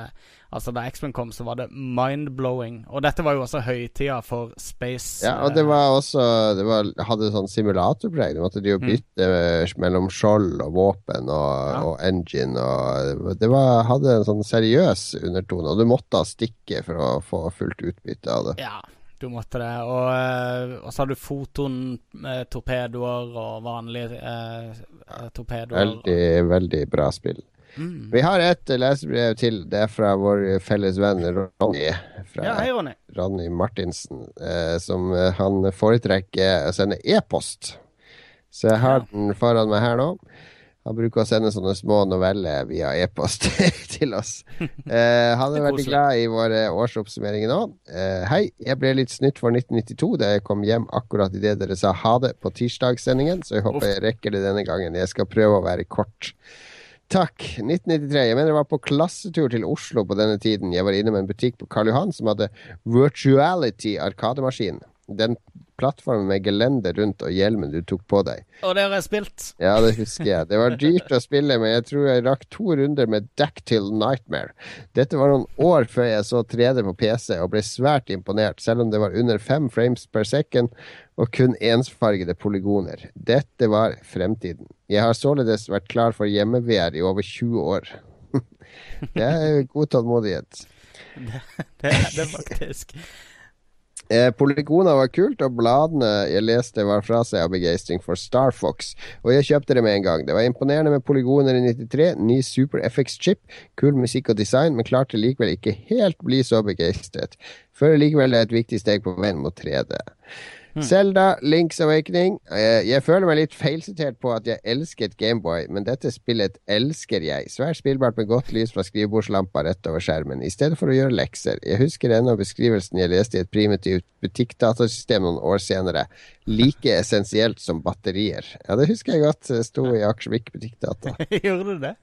Altså Da X-Men kom, så var det mind-blowing. Og dette var jo også høytida for space. Ja, og det var også Det var, hadde sånn simulatorpreg. Du måtte jo mm. bytte mm. mellom skjold og våpen og, ja. og, engine og Det var, hadde en sånn seriøs undertone, og du måtte stikke for å få fullt utbytte av det. Ja, du måtte det. Og, eh, og så har du foton-torpedoer og vanlige eh, torpedoer. Veldig, veldig bra spill. Mm. Vi har et lesebrev til. Det er fra vår felles venn Ronny. Fra ja, hei, Ronny. Ronny Martinsen. Eh, som eh, han foretrekker å sende e-post. Så jeg har den foran meg her nå. Han bruker å sende sånne små noveller via e-post til oss. Eh, han er, veldig glad i våre årsoppsummeringer nå. Eh, hei, jeg ble litt snytt for 1992 da jeg kom hjem akkurat idet dere sa ha det på tirsdagssendingen, så jeg håper jeg rekker det denne gangen. Jeg skal prøve å være kort. Takk. 1993. Jeg mener jeg var på klassetur til Oslo på denne tiden. Jeg var inne med en butikk på Karl Johan som hadde Virtuality arkademaskin. Den plattformen med gelender rundt og hjelmen du tok på deg. Og det har jeg spilt. Ja, det husker jeg. Det var dyrt å spille, men jeg tror jeg rakk to runder med Dactyl Nightmare. Dette var noen år før jeg så 3D på PC og ble svært imponert, selv om det var under fem frames per second og kun ensfargede polygoner. Dette var fremtiden. Jeg har således vært klar for hjemme-VR i over 20 år. det er god tålmodighet. Det, det er det faktisk. Eh, Polygoner var kult, og bladene jeg leste var fra seg av begeistring for Star Fox. Og jeg kjøpte det med en gang. Det var imponerende med polygoner i 93, ny Super FX-chip, kul musikk og design, men klarte likevel ikke helt bli så begeistret. Føler likevel det er et viktig steg på veien mot 3D. Selda, mm. Links Awakening. Jeg, jeg føler meg litt feilsitert på at jeg elsket Gameboy, men dette spillet elsker jeg. Svært spillbart med godt lys fra skrivebordslampa rett over skjermen, i stedet for å gjøre lekser. Jeg husker ennå beskrivelsen jeg leste i et primitivt butikkdatasystem noen år senere. Like essensielt som batterier. Ja, det husker jeg godt. Det sto i Akersvik butikkdata. Gjorde du det?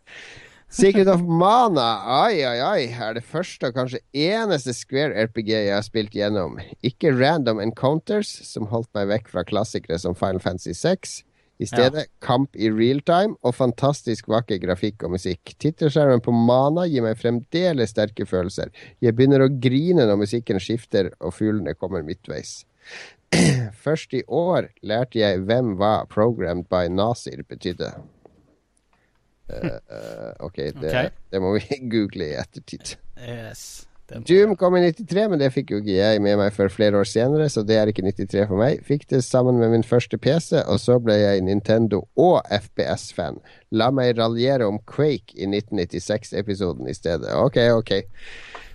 Secret of Mana, ai, ai, ai, er det første og kanskje eneste Square RPG jeg har spilt gjennom. Ikke Random Encounters, som holdt meg vekk fra klassikere som Final Fantasy 6. I stedet ja. kamp i real time og fantastisk vakker grafikk og musikk. Tittelskjermen på Mana gir meg fremdeles sterke følelser. Jeg begynner å grine når musikken skifter og fuglene kommer midtveis. Først i år lærte jeg hvem hva Programmed by Nasir betydde. Uh, OK, det, okay. det, må vi google i ettertid. Yes, Doom kom i 93, men det fikk jo ikke jeg med meg før flere år senere, så det er ikke 93 for meg. Fikk det sammen med min første PC, og så ble jeg Nintendo og FPS-fan. La meg raljere om Quake i 1996-episoden i stedet. OK, OK.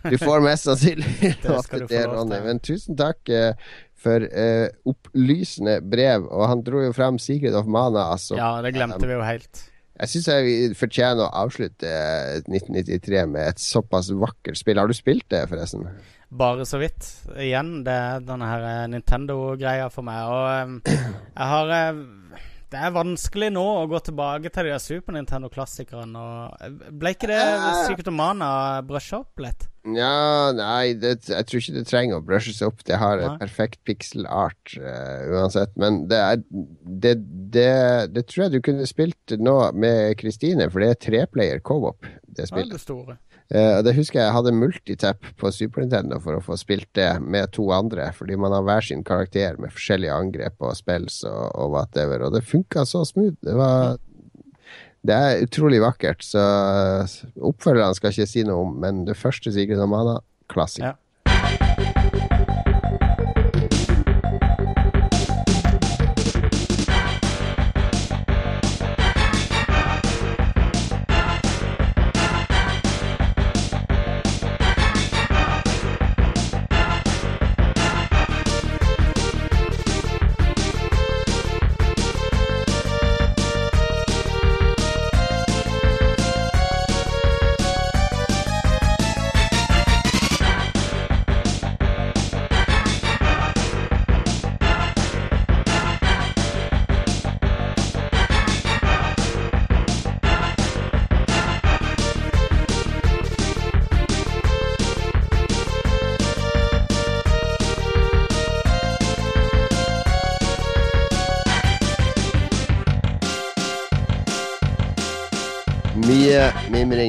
Du får mest sannsynlig lov til det, Ronny. Men tusen takk uh, for uh, opplysende brev. Og han dro jo fram Secret of Mana. Altså. Ja, det glemte vi jo helt. Jeg syns jeg fortjener å avslutte 1993 med et såpass vakkert spill. Har du spilt det, forresten? Bare så vidt. Igjen, det er denne her eh, Nintendo-greia for meg. Og um, jeg har det er vanskelig nå å gå tilbake til de Super Nintendo-klassikerne. Ble ikke det psykotomana brusha opp litt? Ja, nei, det, jeg tror ikke det trenger å brushes opp. Det har et perfekt pixel art uh, uansett. Men det er det, det, det, tror jeg du kunne spilt nå med Kristine, for det er treplayer co-op, det spillet. Ja, det store. Uh, det husker jeg hadde multitap på Super Nintendo for å få spilt det med to andre, fordi man har hver sin karakter med forskjellige angrep og spills og, og whatever, og det funka så smooth. Det var det er utrolig vakkert, så oppfølgerne skal ikke si noe om, men det første Sigrid og Mana, klassiker. Ja.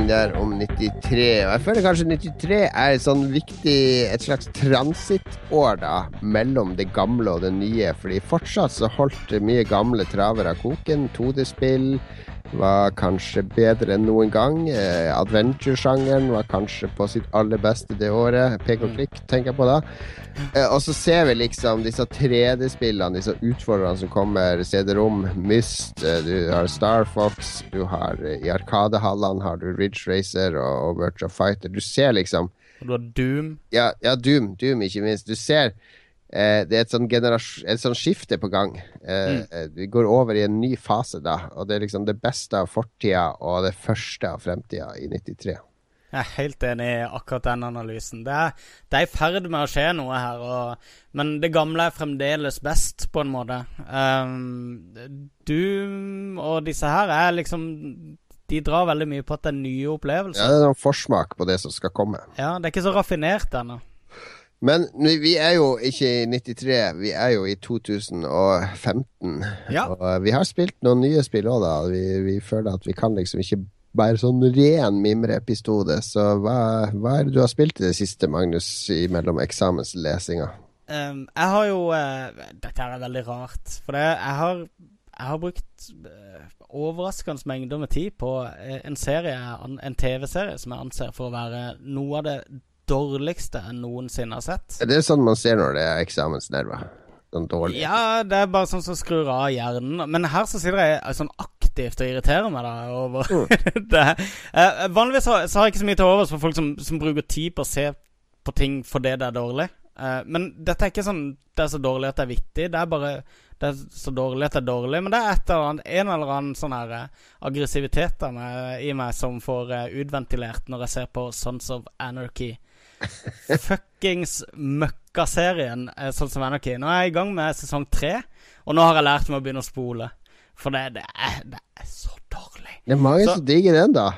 Der om 93. Og jeg føler kanskje 93 er et sånn viktig Et slags transittår da mellom det gamle og det nye. Fordi fortsatt så holdt mye gamle travere koken. 2D-spill var kanskje bedre enn noen gang. Eh, Adventure-sjangeren var kanskje på sitt aller beste det året. Pek og mm. klikk, tenker jeg på da. Eh, og så ser vi liksom disse 3D-spillene, disse utfordrerne som kommer. CD-rom, Myst, eh, du har Star Fox, du har i Arkadehallene har du Ridge Racer og, Virtua Fighter. Du ser liksom du har Doom. Ja, ja Doom, Doom, ikke minst. Du ser det er et sånn, et sånn, skifte på gang. Eh, mm. Eh, vi går over i en ny fase da, og det er liksom det beste av fortida og det første av fremtida i 93. Jeg er helt enig i akkurat den analysen. Det er, det er i ferd med å skje noe her, og, men det gamle er fremdeles best, på en måte. Um, du og disse her er liksom de drar veldig mye på at det er nye opplevelser. Ja, det er noen forsmak på det som skal komme. Ja, det er ikke så raffinert ennå. Men vi er jo ikke i 93, vi er jo i 2015. Ja. Og eh, vi har spilt noen nye spill òg, da. Vi, vi, føler at vi kan liksom ikke bare sånn ren mimreepisode. Så hva, hva, er det du har spilt i det siste, Magnus, mellom eksamenslesinga? Um, jeg har jo uh, Dette her er veldig rart. For det, jeg har, jeg har brukt uh, overraskende mengder med tid på uh, en serie, en TV-serie som jeg anser for å være noe av det dårligste jeg noensinne har sett. Det er sånn man ser når det er eksamensnerver. Sånn dårlig. Ja, det er bare sånn som skrur av hjernen. Men her så sitter jeg sånn aktivt og irriterer meg da over mm. det. Uh, vanligvis så, så, har jeg ikke så mye til overs for folk som, som, bruker tid på å se på ting fordi det er dårlig. Uh, men dette er ikke sånn det er så dårlig at det er vittig. Det er bare det er så dårlig at det er dårlig. Men det er et eller annet, en eller annen sånn her uh, aggressivitet i meg som får utventilert når jeg ser på Sons of Anarchy. Fuckings møkkaserien sånn som Anarchy. Nå er jeg i gang med sesong tre, og nå har jeg lært meg å begynne å spole. For det, det, er, det er, så dårlig. Det er mange som digger den, da.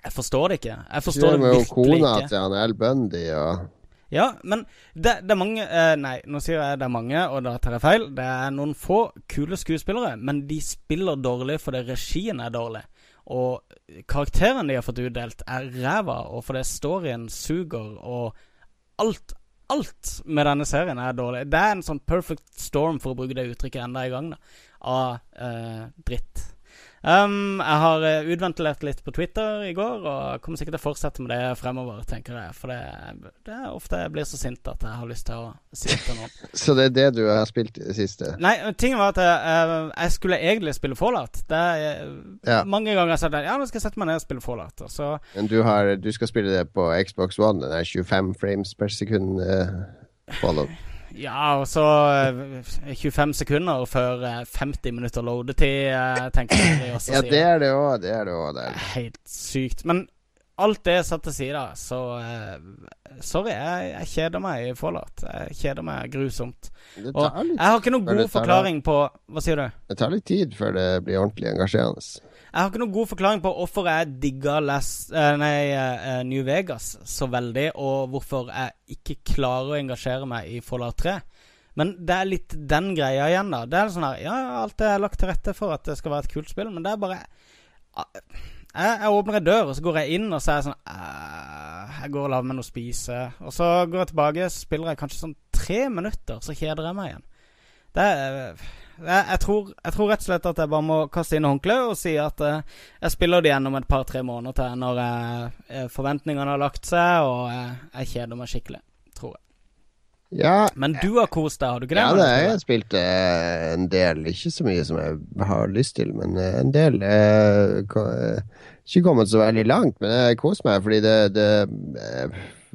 Jeg forstår det ikke. Jeg forstår det virkelig ikke. Kona til han Al Bundy og Ja, men det, det, er mange eh, Nei, nå sier jeg det er mange, og da tar jeg feil. Det er noen få kule skuespillere, men de spiller dårlig fordi regien er dårlig. Og karakteren de har fått utdelt, er ræva, og fordi storyen suger, og alt, alt med denne serien er dårlig. Det er en sånn perfect storm, for å bruke det uttrykket enda en gang, da, av eh, dritt. Um, jeg har uh, utventilert litt på Twitter i går, og kommer sikkert til å fortsette med det fremover, tenker jeg. For det, det er ofte jeg blir så sint at jeg har lyst til å si det til noen. så det er det du har spilt i det siste? Nei, tingen var at jeg, uh, jeg skulle egentlig spille Fallout. Det er ja. Mange ganger har jeg sagt ja, nå skal jeg sette meg ned og spille Fallout. Så, Men du, har, du skal spille det på Xbox One, den er 25 frames per sekund? Uh, Fallout. Ja, og så 25 eh, sekunder før 50 eh, minutter loadetid, uh, tenker jeg. Også ja, det er det òg. Det er det òg. Helt sykt. Men alt det satt til side, så Sorry, jeg, jeg, kjeder meg i Fallout. Jeg kjeder meg grusomt. Og jeg har ikke noen god forklaring på Hva sier du? Det tar litt tid før det blir ordentlig engasjerende. Jeg har ikke noen god forklaring på hvorfor jeg digga uh, nei, uh, New Vegas så veldig, og hvorfor jeg ikke klarer å engasjere meg i Fallout 3. Men det er litt den greia igjen, da. Det er sånn her Ja, alt er lagt til rette for at det skal være et kult spill, men det er bare uh, jeg, jeg, åpner en dør, og så går jeg inn, og så er jeg sånn Jeg går og lager meg noe å spise. Og så går jeg tilbake, spiller jeg kanskje sånn tre minutter, så kjeder jeg meg igjen. Det er jeg, jeg, tror, jeg, tror, rett og slett at jeg bare må kaste inn håndkleet og si at uh, jeg spiller det gjennom et par-tre måneder til når uh, forventningene har lagt seg og uh, jeg kjeder meg skikkelig, tror jeg. Ja, Men du har kost deg, har du ikke det? Ja, det, jeg har spilt en del. Ikke så mye som jeg har lyst til, men en del. ikke kommet så veldig langt, men jeg koser meg fordi det, det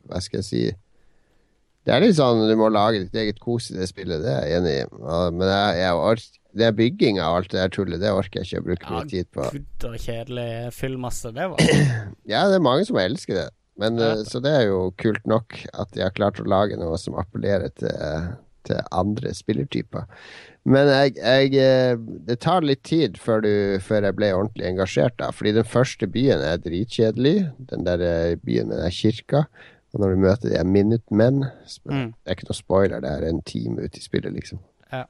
Hva skal jeg si det er litt sånn du må lage ditt eget kos i det spillet, det er jeg enig i. Men jeg, jeg, det er bygging av alt det der tullet, det orker jeg ikke å bruke ja, mye tid på. Gud og kjedelig fyllmasse det var. ja, det er mange som elsker det. Men, det. Så det er jo kult nok at de har klart å lage noe som appellerer til, til andre spillertyper. Men jeg, jeg, eh, det tar litt tid før, du, før, jeg ble ordentlig engasjert. da Fordi den første byen er dritkjedelig. Den der eh, byen med den kirka. Og når du møter de Minutemen mm. Det er ikke noe spoiler, det er en time ute i spillet, liksom. Ja.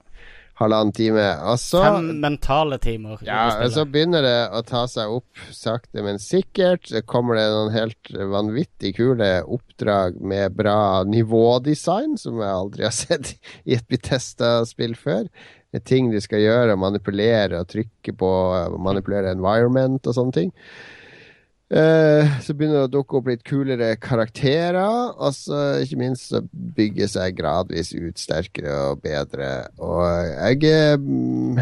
Halvannen time. Og så Fem mentale timer. Ja, og så begynner det å ta seg opp sakte, men sikkert. Så kommer det noen helt vanvittig kule oppdrag med bra nivådesign, som jeg aldri har sett i et Bitesta-spill før. Ting de skal gjøre, manipulere og trykke på, manipulere environment og sånne ting. Uh, så begynner det å dukke opp litt kulere karakterer. Og så ikke minst så bygger seg gradvis ut sterkere og bedre. Og jeg, um,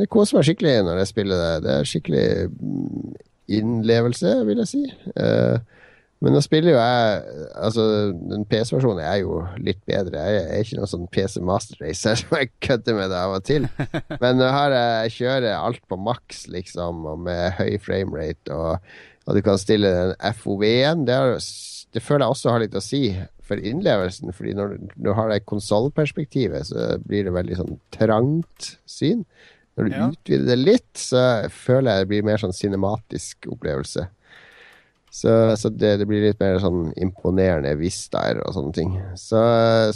jeg koser meg skikkelig når jeg spiller det. Det er skikkelig um, innlevelse, vil jeg si. Uh, men nå spiller jo jeg Altså, den PC-versjonen er jo litt bedre. Jeg er ikke noen sånn PC Master Racer som jeg kødder med det av og til. Men nå har jeg kjører alt på maks, liksom, og med høy framerate. og og du kan stille den FOV-en. Det, det, føler jeg også har litt å si for innlevelsen. fordi når du har det konsollperspektivet, så blir det veldig sånn trangt syn. Når du Ja. utvider det litt, så føler jeg det blir mer sånn cinematisk opplevelse. Så, så det, det blir litt mer sånn imponerende vistaer og sånne ting. Så,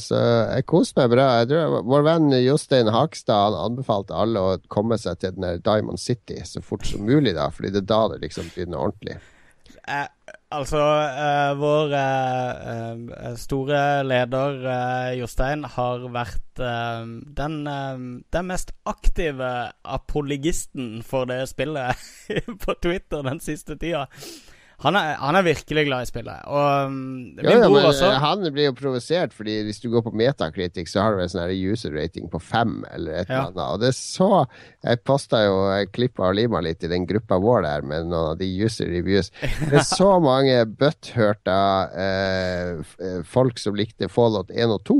så jeg koser meg bra. Jeg tror, vår venn Jostein Hakstad han anbefalte alle å komme seg til den der Diamond City så fort som mulig, da, fordi det er da det liksom begynner ordentlig. Eh, altså, eh, vår eh, eh, store leder eh, Jostein har vært eh, den, den mest aktive apologisten for det spillet på Twitter den siste tida. Han er, han er virkelig glad i spillet. Og um, min Jo, ja, bror også. eh, han blir jo provosert, fordi hvis du går på Metacritic, så har du en sånn user rating på fem, eller et Ja. eller annet. Og det så Jeg posta jo Jeg klippa og lima litt i den gruppa vår der med noen av de user reviews. Det er så mange butthurta eh, eh, folk som likte Fallout 1 og 2,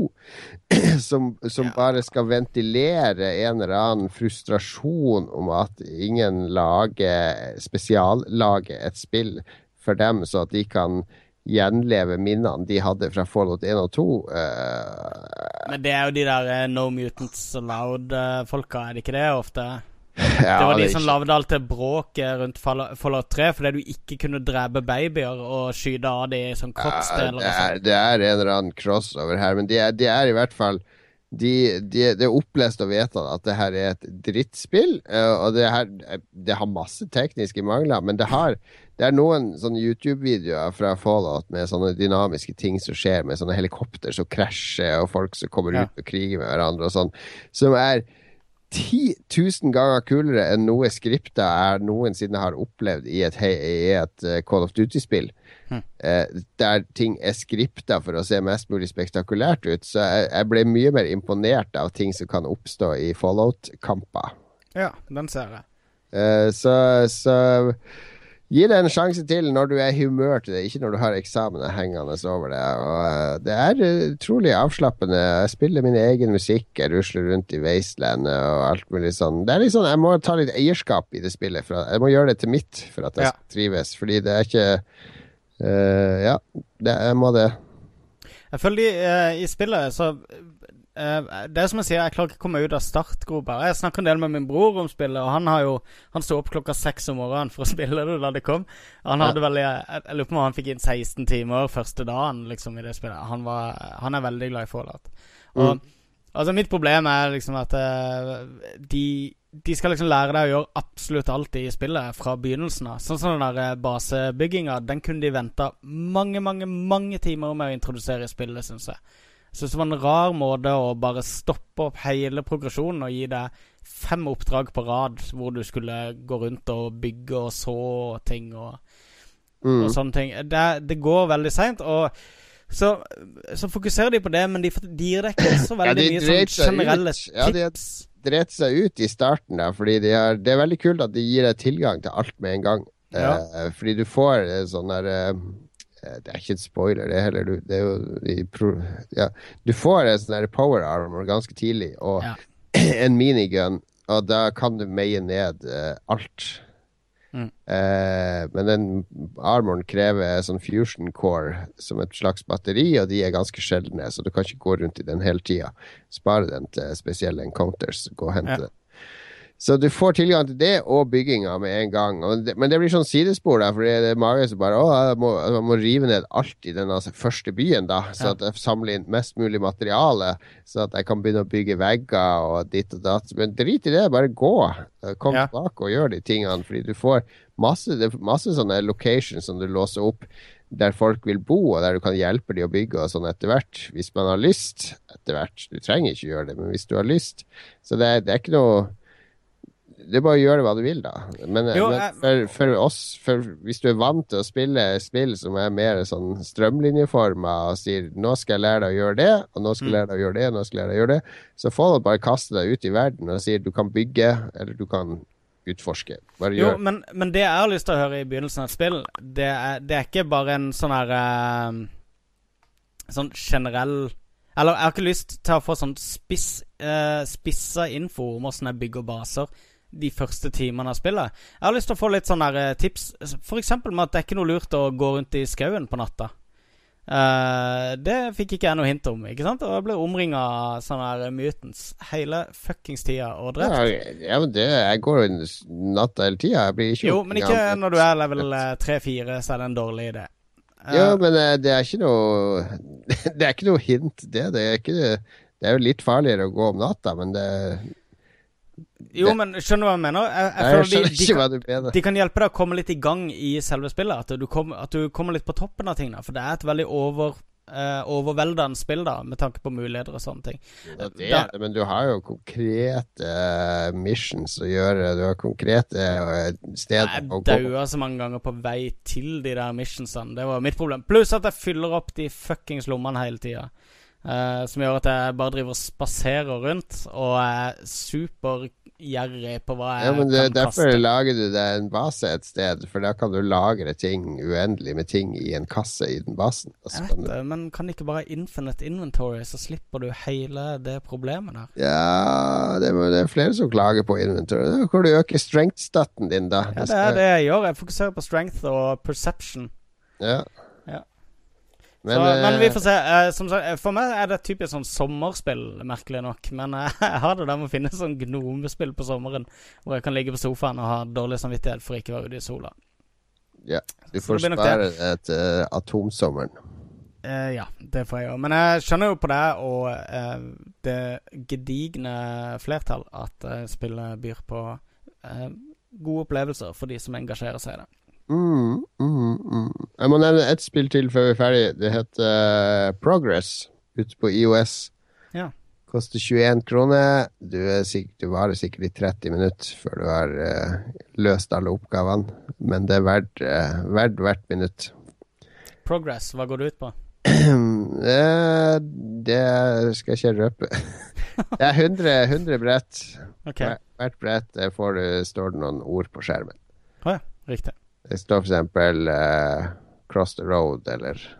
som, som Ja. bare skal ventilere en eller annen frustrasjon om at ingen lager spesiallager et spill for dem, så at de kan gjenleve minnene de hadde fra Fallout 1 og 2. Uh, Men det er jo de der eh, No Mutants Allowed-folka, er det ikke det ofte? ja, det var de som ikke- lagde alt det bråket rundt Fallout 3 fordi du ikke kunne drepe babyer og skyte av de som kroppsdeler Ja, sånn. det, er, det er en eller annen crossover her, men de er, de er i hvert fall de, de, Det er opplest og vedtatt at det her er et drittspill. eh, og det, her, det har masse tekniske mangler, men det har Det er noen sånne YouTube-videoer fra Fallout med sånne dynamiske ting som skjer, med sånne helikopter som krasjer, og folk som kommer Ja. ut og kriger med hverandre og sånn, som er 10 000 ganger kulere enn noe skripta jeg noensinne har opplevd i et, i et eh, Call of Duty-spill. Hm. Eh, der ting er skripta for å se mest mulig spektakulært ut. Så jeg, jeg ble mye mer imponert av ting som kan oppstå i Fallout-kamper. Ja, den ser jeg. Eh, så, så gi det en sjanse til når du er i humør til det, ikke når du har eksamen hengende over deg. Og, eh, det er eh, utrolig avslappende. Jeg spiller min egen musikk, jeg rusler rundt i Wasteland og alt mulig sånn. Det er sånn, Jeg må ta litt eierskap i det spillet. For jeg må gjøre det til mitt for at jeg Ja. trives. Fordi det er ikke eh, Ja, det, jeg må det. Jeg føler de uh, i spillet så uh, Det er som jeg sier, jeg klarer ikke å komme ut av startgropa. Jeg snakker en del med min bror om spillet, og han har jo Han sto opp klokka seks om morgenen for å spille det da det kom. Han hadde veldig Jeg, jeg lurer på om han fikk inn 16 timer første dagen liksom i det spillet. Han, var, han er veldig glad i Fallout. Og altså mitt problem er liksom at de de skal liksom lære deg å gjøre absolutt alt i spillet fra begynnelsen av. Sånn som den der eh, basebygginga. Den kunne de venta mange, mange mange timer med å introdusere i spillet, syns jeg. Så det var en rar måte å bare stoppe opp hele progresjonen og gi deg fem oppdrag på rad hvor du skulle gå rundt og bygge og så ting og, Mm. og sånne ting. Det, det går veldig seint. Og så, så fokuserer de på det, men de, de gir deg ikke så veldig de mye sånn generelle ut. Ja, de- tips. Dreit seg ut i starten, da, fordi de har, det er veldig kult at de gir deg tilgang til alt med en gang. Ja. Eh, fordi du får eh, sånn der eh, Det er ikke et spoiler, det er heller du, det er jo pro, ja. Du får en sånn power armor ganske tidlig, og Ja. en minigun, og da kan du meie ned eh, alt. Mm. Eh, men den armoren krever sånn fusion core som et slags batteri, og de er ganske sjeldne, så du kan ikke gå rundt i den hele tida. Spare den til spesielle encounters. Gå og hente Ja. den. Så du får tilgang til det og bygginga med en gang. Det, men det blir sånn sidespor, der, for det er mange som bare Å, jeg må, jeg må rive ned alt i den altså, første byen, da, så Ja. at jeg samler inn mest mulig materiale, så at jeg kan begynne å bygge vegger og ditt og datt. Men drit i det, bare gå. Kom Ja. tilbake og gjør de tingene, fordi du får masse, det masse sånne locations som du låser opp der folk vil bo, og der du kan hjelpe dem å bygge og sånn etter hvert. Hvis man har lyst etter hvert. Du trenger ikke gjøre det, men hvis du har lyst. Så det, det er ikke noe Det er bare å gjøre hva du vil, da. Men, Jo, men for, for oss, for hvis du er vant til å spille spill som er mer sånn strømlinjeforma, og sier 'nå skal jeg lære deg å gjøre det', og 'nå skal jeg Mm. lære deg å gjøre det', 'nå skal jeg lære deg å gjøre det', så får du bare kaste deg ut i verden og sier du kan bygge, eller du kan utforske. Bare Jo, men, men det jeg har lyst til å høre i begynnelsen av et spill, det er, det er ikke bare en sånn her eh, Sånn generell Eller jeg har ikke lyst til å få sånn spiss, uh, spissa info om åssen jeg bygger baser de første timene av spillet. Jeg har lyst til å få litt sånne der, eh, tips, f.eks. med at det er ikke noe lurt å gå rundt i skauen på natta. Uh, det fikk ikke jeg noe hint om. ikke sant? Og jeg ble omringa av sånne mutants hele fuckings tida og drept. Ja, ja, men det, Jeg går jo natta hele tida. Jeg blir ikke Jo, men ikke når du er level 3-4, så er det en dårlig idé. Uh, ja, men det er ikke noe Det er ikke noe hint, det. Det er, ikke, det er jo litt farligere å gå om natta, men det jo, men skjønner du hva jeg mener? Jeg, jeg, jeg skjønner de, de, ikke hva du mener. De kan hjelpe deg å komme litt i gang i selve spillet. At du, kom, at du kommer litt på toppen av tingene. For det er et veldig over, uh, overveldende spill, da, med tanke på muligheter og sånne ting. Ja, det er det, men du har jo konkrete uh, missions å gjøre. Du har konkrete uh, steder å gå. Jeg daua så mange ganger på vei til de der missionsene. Det var mitt problem. Pluss at jeg fyller opp de fuckings lommene hele tida. Uh, som gjør at jeg bare driver og spaserer rundt og er supergjerrig på hva jeg ja, men det, kan derfor kaste. lager du deg en base et sted, for da kan du lagre ting uendelig med ting i en kasse i den basen. Jeg vet det, men kan ikke bare infinite inventory, så slipper du hele det problemet der? Ja, det, det er flere som klager på inventory. Da kan du øke strength-staten din, da. Ja, det er det jeg gjør. Jeg fokuserer på strength og perception. Ja. Men, så, men, vi eh, får se. Som, sagt, eh, for meg er det typisk sånn sommerspill, merkelig nok. Men eh, jeg har det der med å finne sånn gnomespill på sommeren, hvor jeg kan ligge på sofaen og ha dårlig samvittighet for ikke å være ute i sola. Ja, du får spare det til uh, atomsommeren. Uh, ja, det får jeg òg. Men jeg skjønner jo på det og uh, det gedigne flertall at spillet byr på gode opplevelser for de som engasjerer seg i det. Mm, mm, mm. Jeg må nevne ett spill til før vi er ferdig. Det heter uh, Progress ute på IOS. Ja. Koster 21 kroner. Du, sikkert, du, varer sikkert i 30 minutter før du har uh, løst alle oppgavene. Men det er verdt, uh, verdt hvert minutt. Progress, hva går det ut på? det skal jeg ikke røpe. det er 100, 100 brett. Okay. Hvert brett får du, står det noen ord på skjermen. Å oh, ja. Riktig. Det står for eksempel uh, Cross the Road eller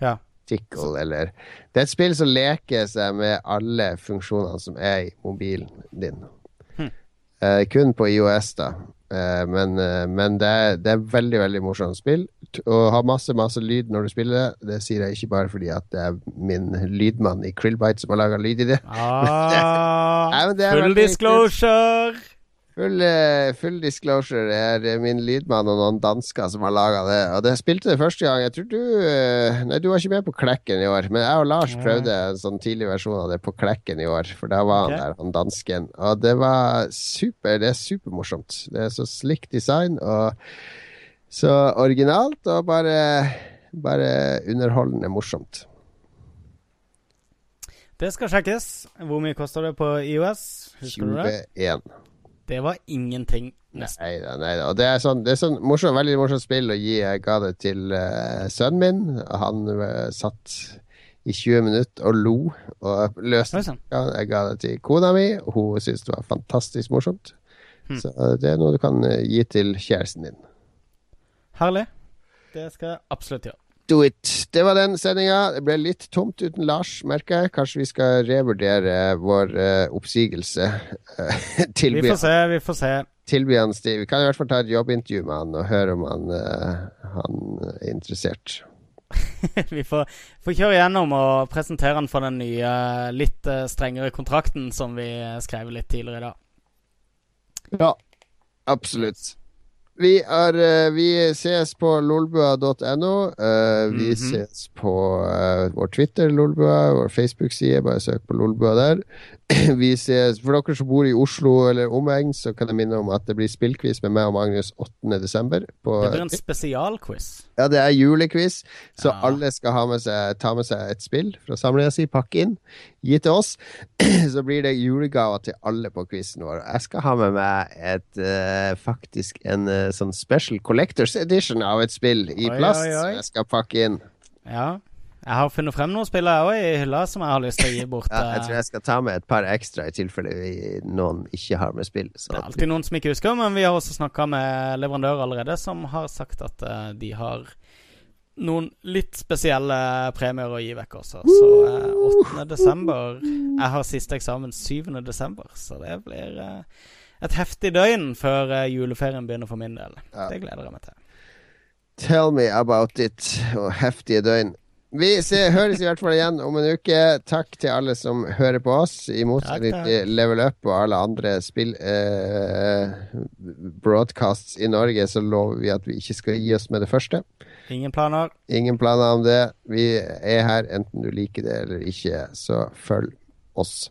ja. Tickle eller Det er et spill som leker seg med alle funksjonene som er i mobilen din. Hm. Uh, kun på IOS, da. Uh, men, men det, er, det, er, veldig veldig morsomt spill. Og har masse masse lyd når du spiller det. Det sier jeg ikke bare fordi at det er min lydmann i Krillbite som har laga lyd i det. Ah, Nei, full disclosure! Full, full, disclosure. Er min lydmann og noen dansker som har laga det. Og det spilte det første gang. Jeg tror du eh, Nei, du var ikke med på Klekken i år. Men jeg og Lars prøvde en sånn tidlig versjon av det på Klekken i år. For da var okay. han der, han dansken. Og det var super. Det er supermorsomt. Det er så slick design og så originalt og bare, bare underholdende morsomt. Det skal sjekkes. Hvor mye koster det på IOS? Husker 21. Det var ingenting, nesten. Nei da, nei da. Og det er sånn, det er sånn morsom, veldig morsomt spill å gi. Jeg ga det til uh, sønnen min. Han uh, satt i 20 minutter og lo og løste det. Jeg ga det til kona mi, og hun syntes det var fantastisk morsomt. Hmm. Så uh, det er noe du kan gi til kjæresten din. Herlig. Det skal jeg absolutt gjøre. Do it. Det var den sendinga. Det ble litt tomt uten Lars, merker jeg. Kanskje vi skal revurdere vår uh, oppsigelse. vi får se, vi får se. Tilby han Vi kan i hvert fall ta et jobbintervju med han og høre om han, uh, han er interessert. vi får, får, kjøre gjennom og presentere han for den nye, litt uh, strengere kontrakten som vi skrev litt tidligere i dag. Ja, absolutt. Vi, er, uh, vi ses på lolbua.no. Eh, vi -hmm. ses på uh, vår Twitter, Lolbua, vår Facebook-side. Bare søk på Lolbua der. vi ses, For dere som bor i Oslo eller omegn, så kan jeg minne om at det blir spillquiz med meg og Magnus 8.12. Det blir en spesialquiz. Ja, det er julequiz, så ja. alle skal med seg, ta med seg et spill fra samlinga si, pakke inn, gi til oss. så blir det julegaver til alle på quizen vår. Jeg skal ha med meg et faktisk en sånn special collectors edition av et spill i plast. Oi, oi. Jeg skal pakke inn. Ja. Jeg har funnet frem noen spill òg i hylla som jeg har lyst til å gi bort. ja, jeg tror jeg skal ta med et par ekstra i tilfelle noen ikke har med spill. det er alltid noen som ikke husker, men vi har også snakka med leverandører allerede som har sagt at uh, de har noen litt spesielle premier å gi vekk også. Så uh, 8. desember Jeg har siste eksamen 7. desember, så det blir uh, et heftig døgn før uh, juleferien begynner for min del. Ja. Det gleder jeg meg til. Tell me about it. Og heftige døgn. Vi ser, høres i hvert fall igjen om en uke. Takk til alle som hører på oss, i motsetning til Level Up og alle andre spill eh, broadcasts i Norge, så lover vi at vi ikke skal gi oss med det første. Ingen planer. Ingen planer om det. Vi er her enten du liker det eller ikke, så følg oss.